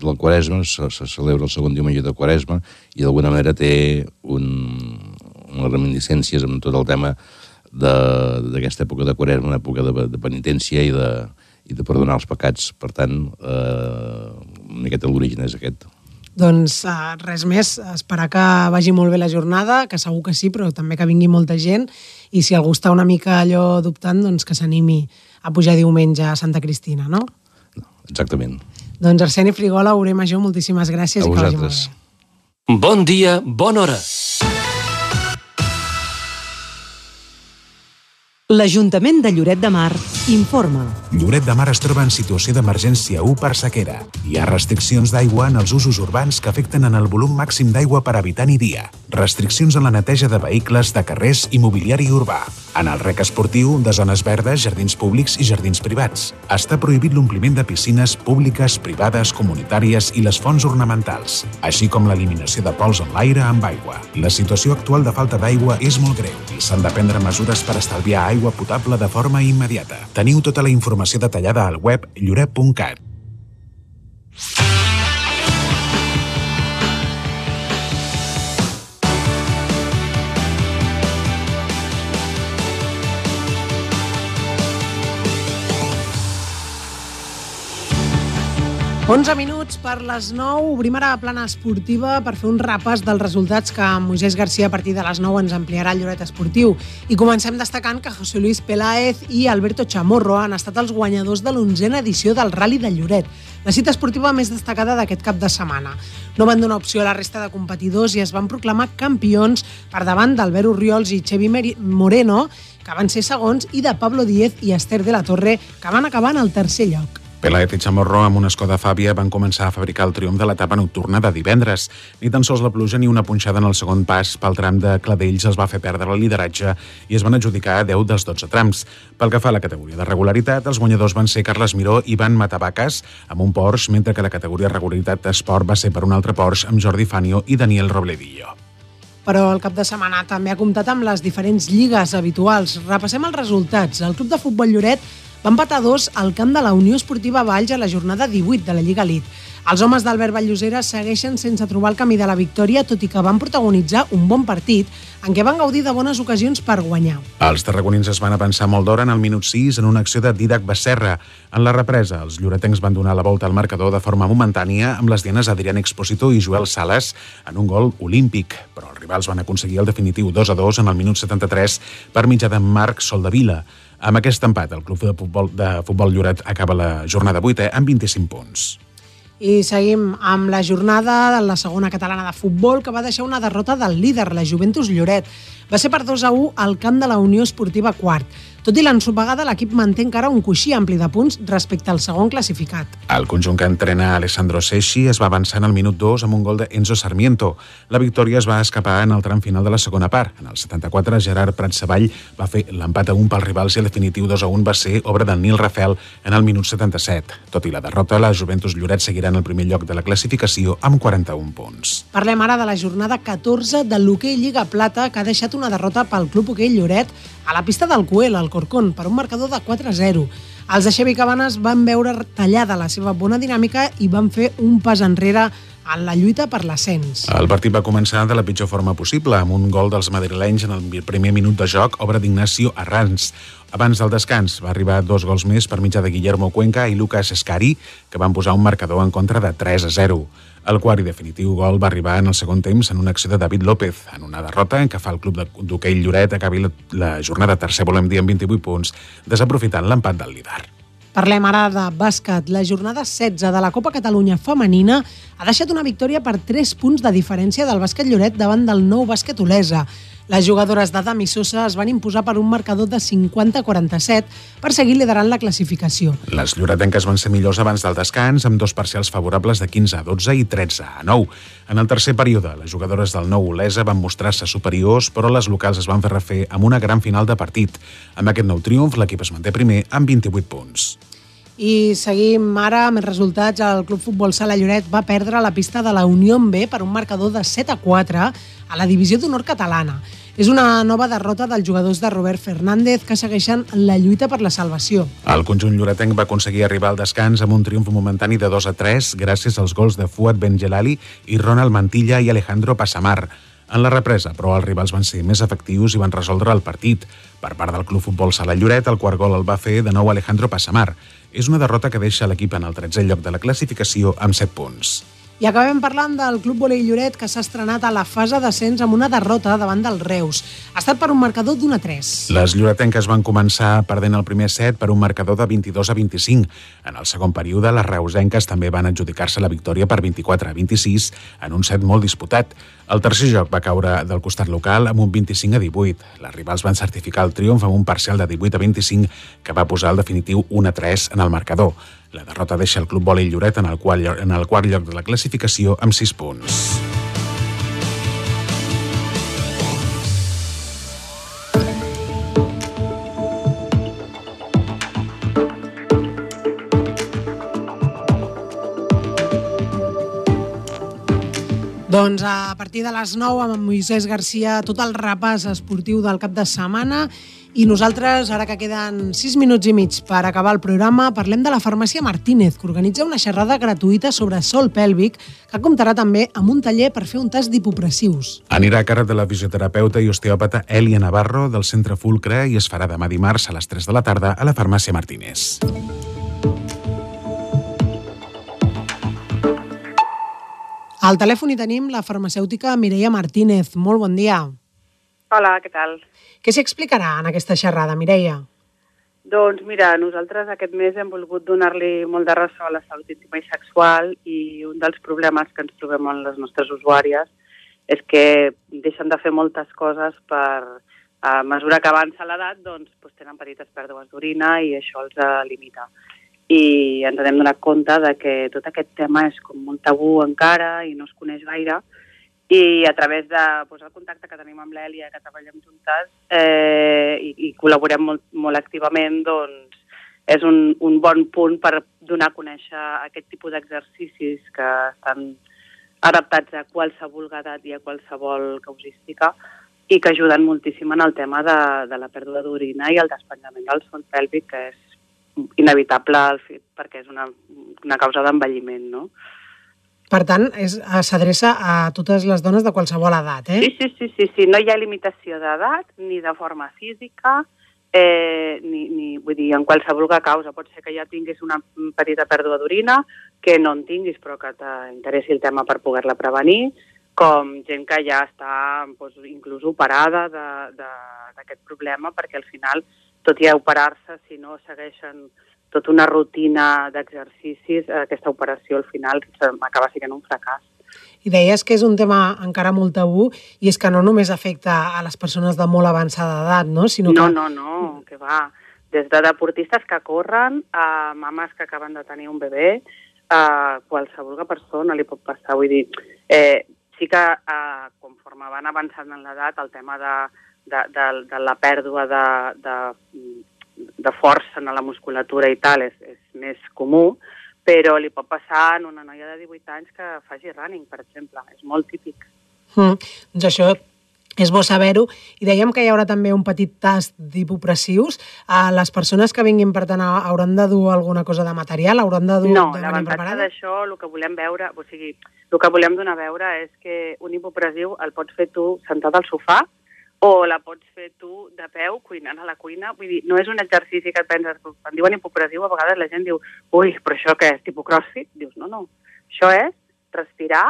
de la Quaresma se, se celebra el segon diumenge de Quaresma i d'alguna manera té un, unes reminiscències amb tot el tema d'aquesta època de Quaresma, una època de, de penitència i de, i de perdonar els pecats. Per tant, eh, una miqueta l'origen és aquest. Doncs uh, res més, esperar que vagi molt bé la jornada, que segur que sí, però també que vingui molta gent, i si algú està una mica allò dubtant, doncs que s'animi a pujar diumenge a Santa Cristina, no? Exactament. Doncs Arseni Frigola, Obrer Major, moltíssimes gràcies A i que vagi molt vosaltres. bé. Bon dia, bona hora. L'Ajuntament de Lloret de Mar informa. Lloret de Mar es troba en situació d'emergència 1 per sequera. Hi ha restriccions d'aigua en els usos urbans que afecten en el volum màxim d'aigua per habitant i dia. Restriccions en la neteja de vehicles, de carrers i mobiliari urbà. En el rec esportiu, de zones verdes, jardins públics i jardins privats. Està prohibit l'ompliment de piscines públiques, privades, comunitàries i les fonts ornamentals, així com l'eliminació de pols en l'aire amb aigua. La situació actual de falta d'aigua és molt greu i s'han de prendre mesures per estalviar aigua potable de forma immediata. Teniu tota la informació detallada al web lloret.cat. 11 minuts per les 9. Obrim ara plana esportiva per fer un repàs dels resultats que Moisés Garcia a partir de les 9 ens ampliarà el Lloret Esportiu. I comencem destacant que José Luis Peláez i Alberto Chamorro han estat els guanyadors de l'onzena edició del Rally de Lloret, la cita esportiva més destacada d'aquest cap de setmana. No van donar opció a la resta de competidors i es van proclamar campions per davant d'Albert Oriols i Xevi Moreno, que van ser segons, i de Pablo Díez i Esther de la Torre, que van acabar en el tercer lloc. Pelaet i Chamorro amb una Skoda Fàbia van començar a fabricar el triomf de l'etapa nocturna de divendres. Ni tan sols la pluja ni una punxada en el segon pas pel tram de Cladells els va fer perdre el lideratge i es van adjudicar 10 dels 12 trams. Pel que fa a la categoria de regularitat, els guanyadors van ser Carles Miró i Ivan Matavaques amb un Porsche, mentre que la categoria de regularitat d'esport va ser per un altre Porsche amb Jordi Fanio i Daniel Robledillo però el cap de setmana també ha comptat amb les diferents lligues habituals. Repassem els resultats. El Club de Futbol Lloret va empatar dos al camp de la Unió Esportiva Valls a la jornada 18 de la Lliga Elite. Els homes d'Albert Valllosera segueixen sense trobar el camí de la victòria, tot i que van protagonitzar un bon partit en què van gaudir de bones ocasions per guanyar. Els tarragonins es van avançar molt d'hora en el minut 6 en una acció de Didac Becerra. En la represa, els lloretencs van donar la volta al marcador de forma momentània amb les dianes Adrián Exposito i Joel Sales en un gol olímpic, però els rivals van aconseguir el definitiu 2 a 2 en el minut 73 per mitjà de Marc Soldavila. Amb aquest empat, el club de futbol, de futbol Lloret acaba la jornada 8 amb 25 punts. I seguim amb la jornada de la segona catalana de futbol que va deixar una derrota del líder, la Juventus Lloret. Va ser per 2 a 1 al camp de la Unió Esportiva Quart. Tot i l'ensopegada, l'equip manté encara un coixí ampli de punts respecte al segon classificat. El conjunt que entrena Alessandro Sessi es va avançar en el minut 2 amb un gol d'Enzo Sarmiento. La victòria es va escapar en el tram final de la segona part. En el 74, Gerard Prat-Savall va fer l'empat a un pels rivals i el definitiu 2 a 1 va ser obra del Nil Rafel en el minut 77. Tot i la derrota, la Juventus Lloret seguirà en el primer lloc de la classificació amb 41 punts. Parlem ara de la jornada 14 de l'hoquei Lliga Plata que ha deixat una derrota pel Club Hoquei Lloret a la pista del Coel, al Corcón, per un marcador de 4-0. Els de Xevi Cabanes van veure tallada la seva bona dinàmica i van fer un pas enrere en la lluita per l'ascens. El partit va començar de la pitjor forma possible, amb un gol dels madrilenys en el primer minut de joc, obra d'Ignacio Arranz. Abans del descans va arribar dos gols més per mitjà de Guillermo Cuenca i Lucas Escari, que van posar un marcador en contra de 3 a 0. El quart i definitiu gol va arribar en el segon temps en una acció de David López, en una derrota què fa el club d'hoquei Lloret acabi la, la jornada tercer, volem dir, amb 28 punts, desaprofitant l'empat del líder. Parlem ara de bàsquet. La jornada 16 de la Copa Catalunya femenina ha deixat una victòria per 3 punts de diferència del bàsquet Lloret davant del nou bàsquet Olesa. Les jugadores d'Adam i Sosa es van imposar per un marcador de 50-47 per seguir liderant la classificació. Les lloretenques van ser millors abans del descans, amb dos parcials favorables de 15 a 12 i 13 a 9. En el tercer període, les jugadores del nou Olesa van mostrar-se superiors, però les locals es van fer refer amb una gran final de partit. Amb aquest nou triomf, l'equip es manté primer amb 28 punts. I seguim ara amb els resultats. El Club Futbol Sala Lloret va perdre la pista de la Unió B per un marcador de 7 a 4 a la divisió d'honor catalana. És una nova derrota dels jugadors de Robert Fernández que segueixen la lluita per la salvació. El conjunt lloretenc va aconseguir arribar al descans amb un triomf momentani de 2 a 3 gràcies als gols de Fuad Benjelali i Ronald Mantilla i Alejandro Passamar. En la represa, però, els rivals van ser més efectius i van resoldre el partit. Per part del Club Futbol Sala Lloret, el quart gol el va fer de nou Alejandro Passamar. És una derrota que deixa l'equip en el 13è lloc de la classificació amb 7 punts. I acabem parlant del Club Volei Lloret, que s'ha estrenat a la fase d'ascens amb una derrota davant del Reus. Ha estat per un marcador d'una 3. Les lloretenques van començar perdent el primer set per un marcador de 22 a 25. En el segon període, les reusenques també van adjudicar-se la victòria per 24 a 26 en un set molt disputat. El tercer joc va caure del costat local amb un 25 a 18. Les rivals van certificar el triomf amb un parcial de 18 a 25 que va posar el definitiu 1 a 3 en el marcador. La derrota deixa el club vòlei Lloret en el, qual, en el quart lloc de la classificació amb 6 punts. Doncs a partir de les 9 amb Moisès Garcia tot el repàs esportiu del cap de setmana i nosaltres, ara que queden 6 minuts i mig per acabar el programa, parlem de la farmàcia Martínez, que organitza una xerrada gratuïta sobre sol pèlvic, que comptarà també amb un taller per fer un tast d'hipopressius. Anirà a càrrec de la fisioterapeuta i osteòpata Elia Navarro del Centre Fulcre i es farà demà dimarts a les 3 de la tarda a la farmàcia Martínez. Al telèfon hi tenim la farmacèutica Mireia Martínez. Molt bon dia. Hola, què tal? Què s'hi explicarà en aquesta xerrada, Mireia? Doncs mira, nosaltres aquest mes hem volgut donar-li molt de ressò a la salut íntima i sexual i un dels problemes que ens trobem amb les nostres usuàries és que deixen de fer moltes coses per, a mesura que avança l'edat, doncs, doncs tenen petites pèrdues d'orina i això els limita. I ens hem donat compte de que tot aquest tema és com molt tabú encara i no es coneix gaire, i a través de pues, el contacte que tenim amb l'Èlia, que treballem juntes eh, i, i col·laborem molt, molt activament, doncs és un, un bon punt per donar a conèixer aquest tipus d'exercicis que estan adaptats a qualsevol edat i a qualsevol causística i que ajuden moltíssim en el tema de, de la pèrdua d'orina i el despenjament del son pèlvic, que és inevitable perquè és una, una causa d'envelliment, no? Per tant, s'adreça a totes les dones de qualsevol edat, eh? Sí, sí, sí, sí, sí. no hi ha limitació d'edat ni de forma física, eh, ni, ni, vull dir, en qualsevol causa. Pot ser que ja tinguis una petita pèrdua d'orina, que no en tinguis però que t'interessi el tema per poder-la prevenir, com gent que ja està doncs, inclús operada d'aquest problema, perquè al final, tot i operar-se, si no segueixen tota una rutina d'exercicis, aquesta operació al final acaba sent un fracàs. I deies que és un tema encara molt tabú i és que no només afecta a les persones de molt avançada edat, no? Sinó no, que... no, no, que va. Des de deportistes que corren, a mames que acaben de tenir un bebè, a qualsevol persona li pot passar. Vull dir, eh, sí que eh, conforme van avançant en l'edat, el tema de, de, de, de la pèrdua de, de de força en la musculatura i tal és, és més comú, però li pot passar en una noia de 18 anys que faci running, per exemple. És molt típic. Mm, doncs això és bo saber-ho. I dèiem que hi haurà també un petit tast d'hipopressius. Uh, les persones que vinguin, per tant, hauran de dur alguna cosa de material? Hauran de dur no, l'avantatge d'això, el que volem veure, o sigui, el que volem donar a veure és que un hipopressiu el pots fer tu sentat al sofà o la pots fer tu de peu, cuinant a la cuina. Vull dir, no és un exercici que et penses, quan diuen hipopressiu, a vegades la gent diu, ui, però això què és, tipus crossfit? Dius, no, no, això és respirar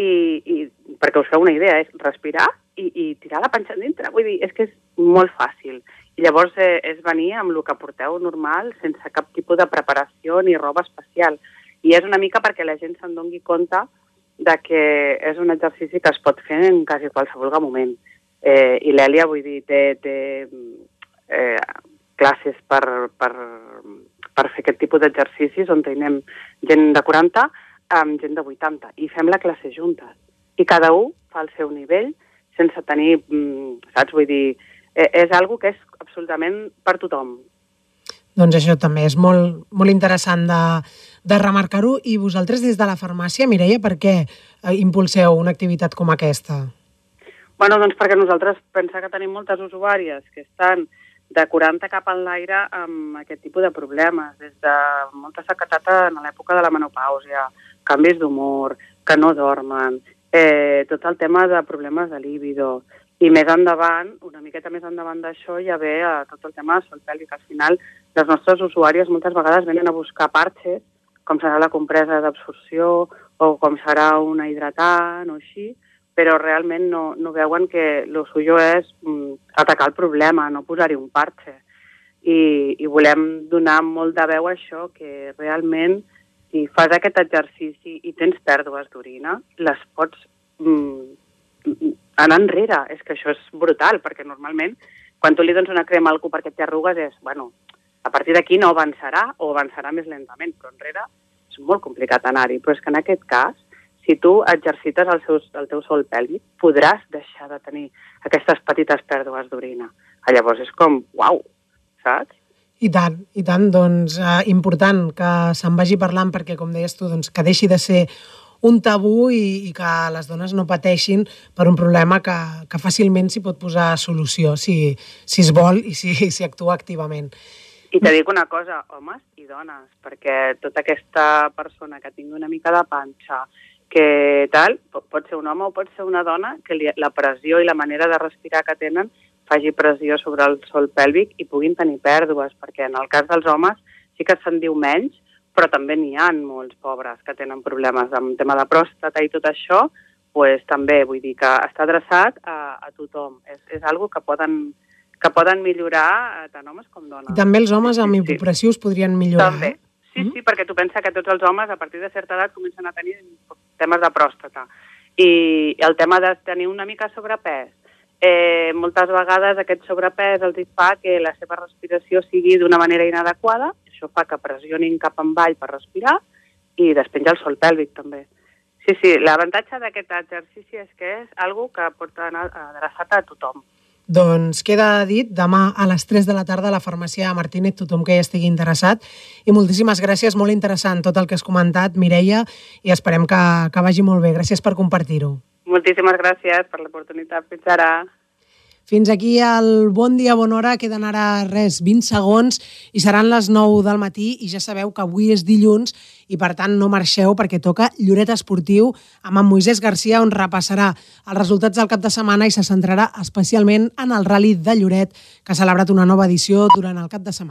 i, i perquè us feu una idea, és respirar i, i tirar la panxa dintre. Vull dir, és que és molt fàcil. I llavors eh, és venir amb el que porteu normal, sense cap tipus de preparació ni roba especial. I és una mica perquè la gent se'n doni compte de que és un exercici que es pot fer en quasi qualsevol moment Eh, I l'Èlia, vull dir, té, té eh, classes per, per, per fer aquest tipus d'exercicis on tenim gent de 40 amb gent de 80 i fem la classe juntes. I cada un fa el seu nivell sense tenir, mm, saps? Vull dir, eh, és algo que és absolutament per tothom. Doncs això també és molt, molt interessant de, de remarcar-ho. I vosaltres des de la farmàcia, Mireia, per què eh, impulseu una activitat com aquesta? Bueno, doncs perquè nosaltres pensem que tenim moltes usuàries que estan de 40 cap en l'aire amb aquest tipus de problemes, des de molta sequetat en l'època de la menopàusia, canvis d'humor, que no dormen, eh, tot el tema de problemes de líbido, i més endavant, una miqueta més endavant d'això, ja ve a tot el tema de sol pèlvic. Al final, les nostres usuàries moltes vegades venen a buscar parxes, com serà la compresa d'absorció o com serà una hidratant o així, però realment no, no veuen que el suyo és mm, atacar el problema, no posar-hi un parche. I, I volem donar molt de veu a això, que realment si fas aquest exercici i tens pèrdues d'orina, les pots mm, anar enrere. És que això és brutal, perquè normalment quan tu li dones una crema al cul perquè té arrugues és, bueno, a partir d'aquí no avançarà o avançarà més lentament, però enrere és molt complicat anar-hi. Però és que en aquest cas si tu exercites el, seu, el teu sol pèlvic, podràs deixar de tenir aquestes petites pèrdues d'orina. Llavors és com, uau, saps? I tant, i tant, doncs eh, important que se'n vagi parlant perquè, com deies tu, doncs, que deixi de ser un tabú i, i que les dones no pateixin per un problema que, que fàcilment s'hi pot posar solució si, si es vol i si, si actua activament. I te dic una cosa, homes i dones, perquè tota aquesta persona que tingui una mica de panxa que tal, pot ser un home o pot ser una dona, que li, la pressió i la manera de respirar que tenen faci pressió sobre el sol pèlvic i puguin tenir pèrdues, perquè en el cas dels homes sí que se'n diu menys, però també n'hi ha molts pobres que tenen problemes amb tema de pròstata i tot això, pues, també vull dir que està adreçat a, a tothom. És, és algo que poden, que poden millorar eh, tant homes com dones. I també els homes amb hipopressius podrien millorar. També. Sí, sí, perquè tu pensa que tots els homes a partir de certa edat comencen a tenir temes de pròstata. I el tema de tenir una mica sobrepès, eh, moltes vegades aquest sobrepès els fa que la seva respiració sigui d'una manera inadequada, això fa que pressionin cap avall per respirar i despenja el sol pèlvic també. Sí, sí, l'avantatge d'aquest exercici és que és algo que pot anar adreçat a tothom. Doncs queda dit, demà a les 3 de la tarda a la farmàcia Martínez, tothom que hi estigui interessat. I moltíssimes gràcies, molt interessant tot el que has comentat, Mireia, i esperem que, que vagi molt bé. Gràcies per compartir-ho. Moltíssimes gràcies per l'oportunitat. Fins ara. Fins aquí el Bon Dia, Bona Hora. Queden ara res, 20 segons i seran les 9 del matí i ja sabeu que avui és dilluns i per tant no marxeu perquè toca Lloret Esportiu amb en Moisès Garcia on repassarà els resultats del cap de setmana i se centrarà especialment en el Rally de Lloret que ha celebrat una nova edició durant el cap de setmana.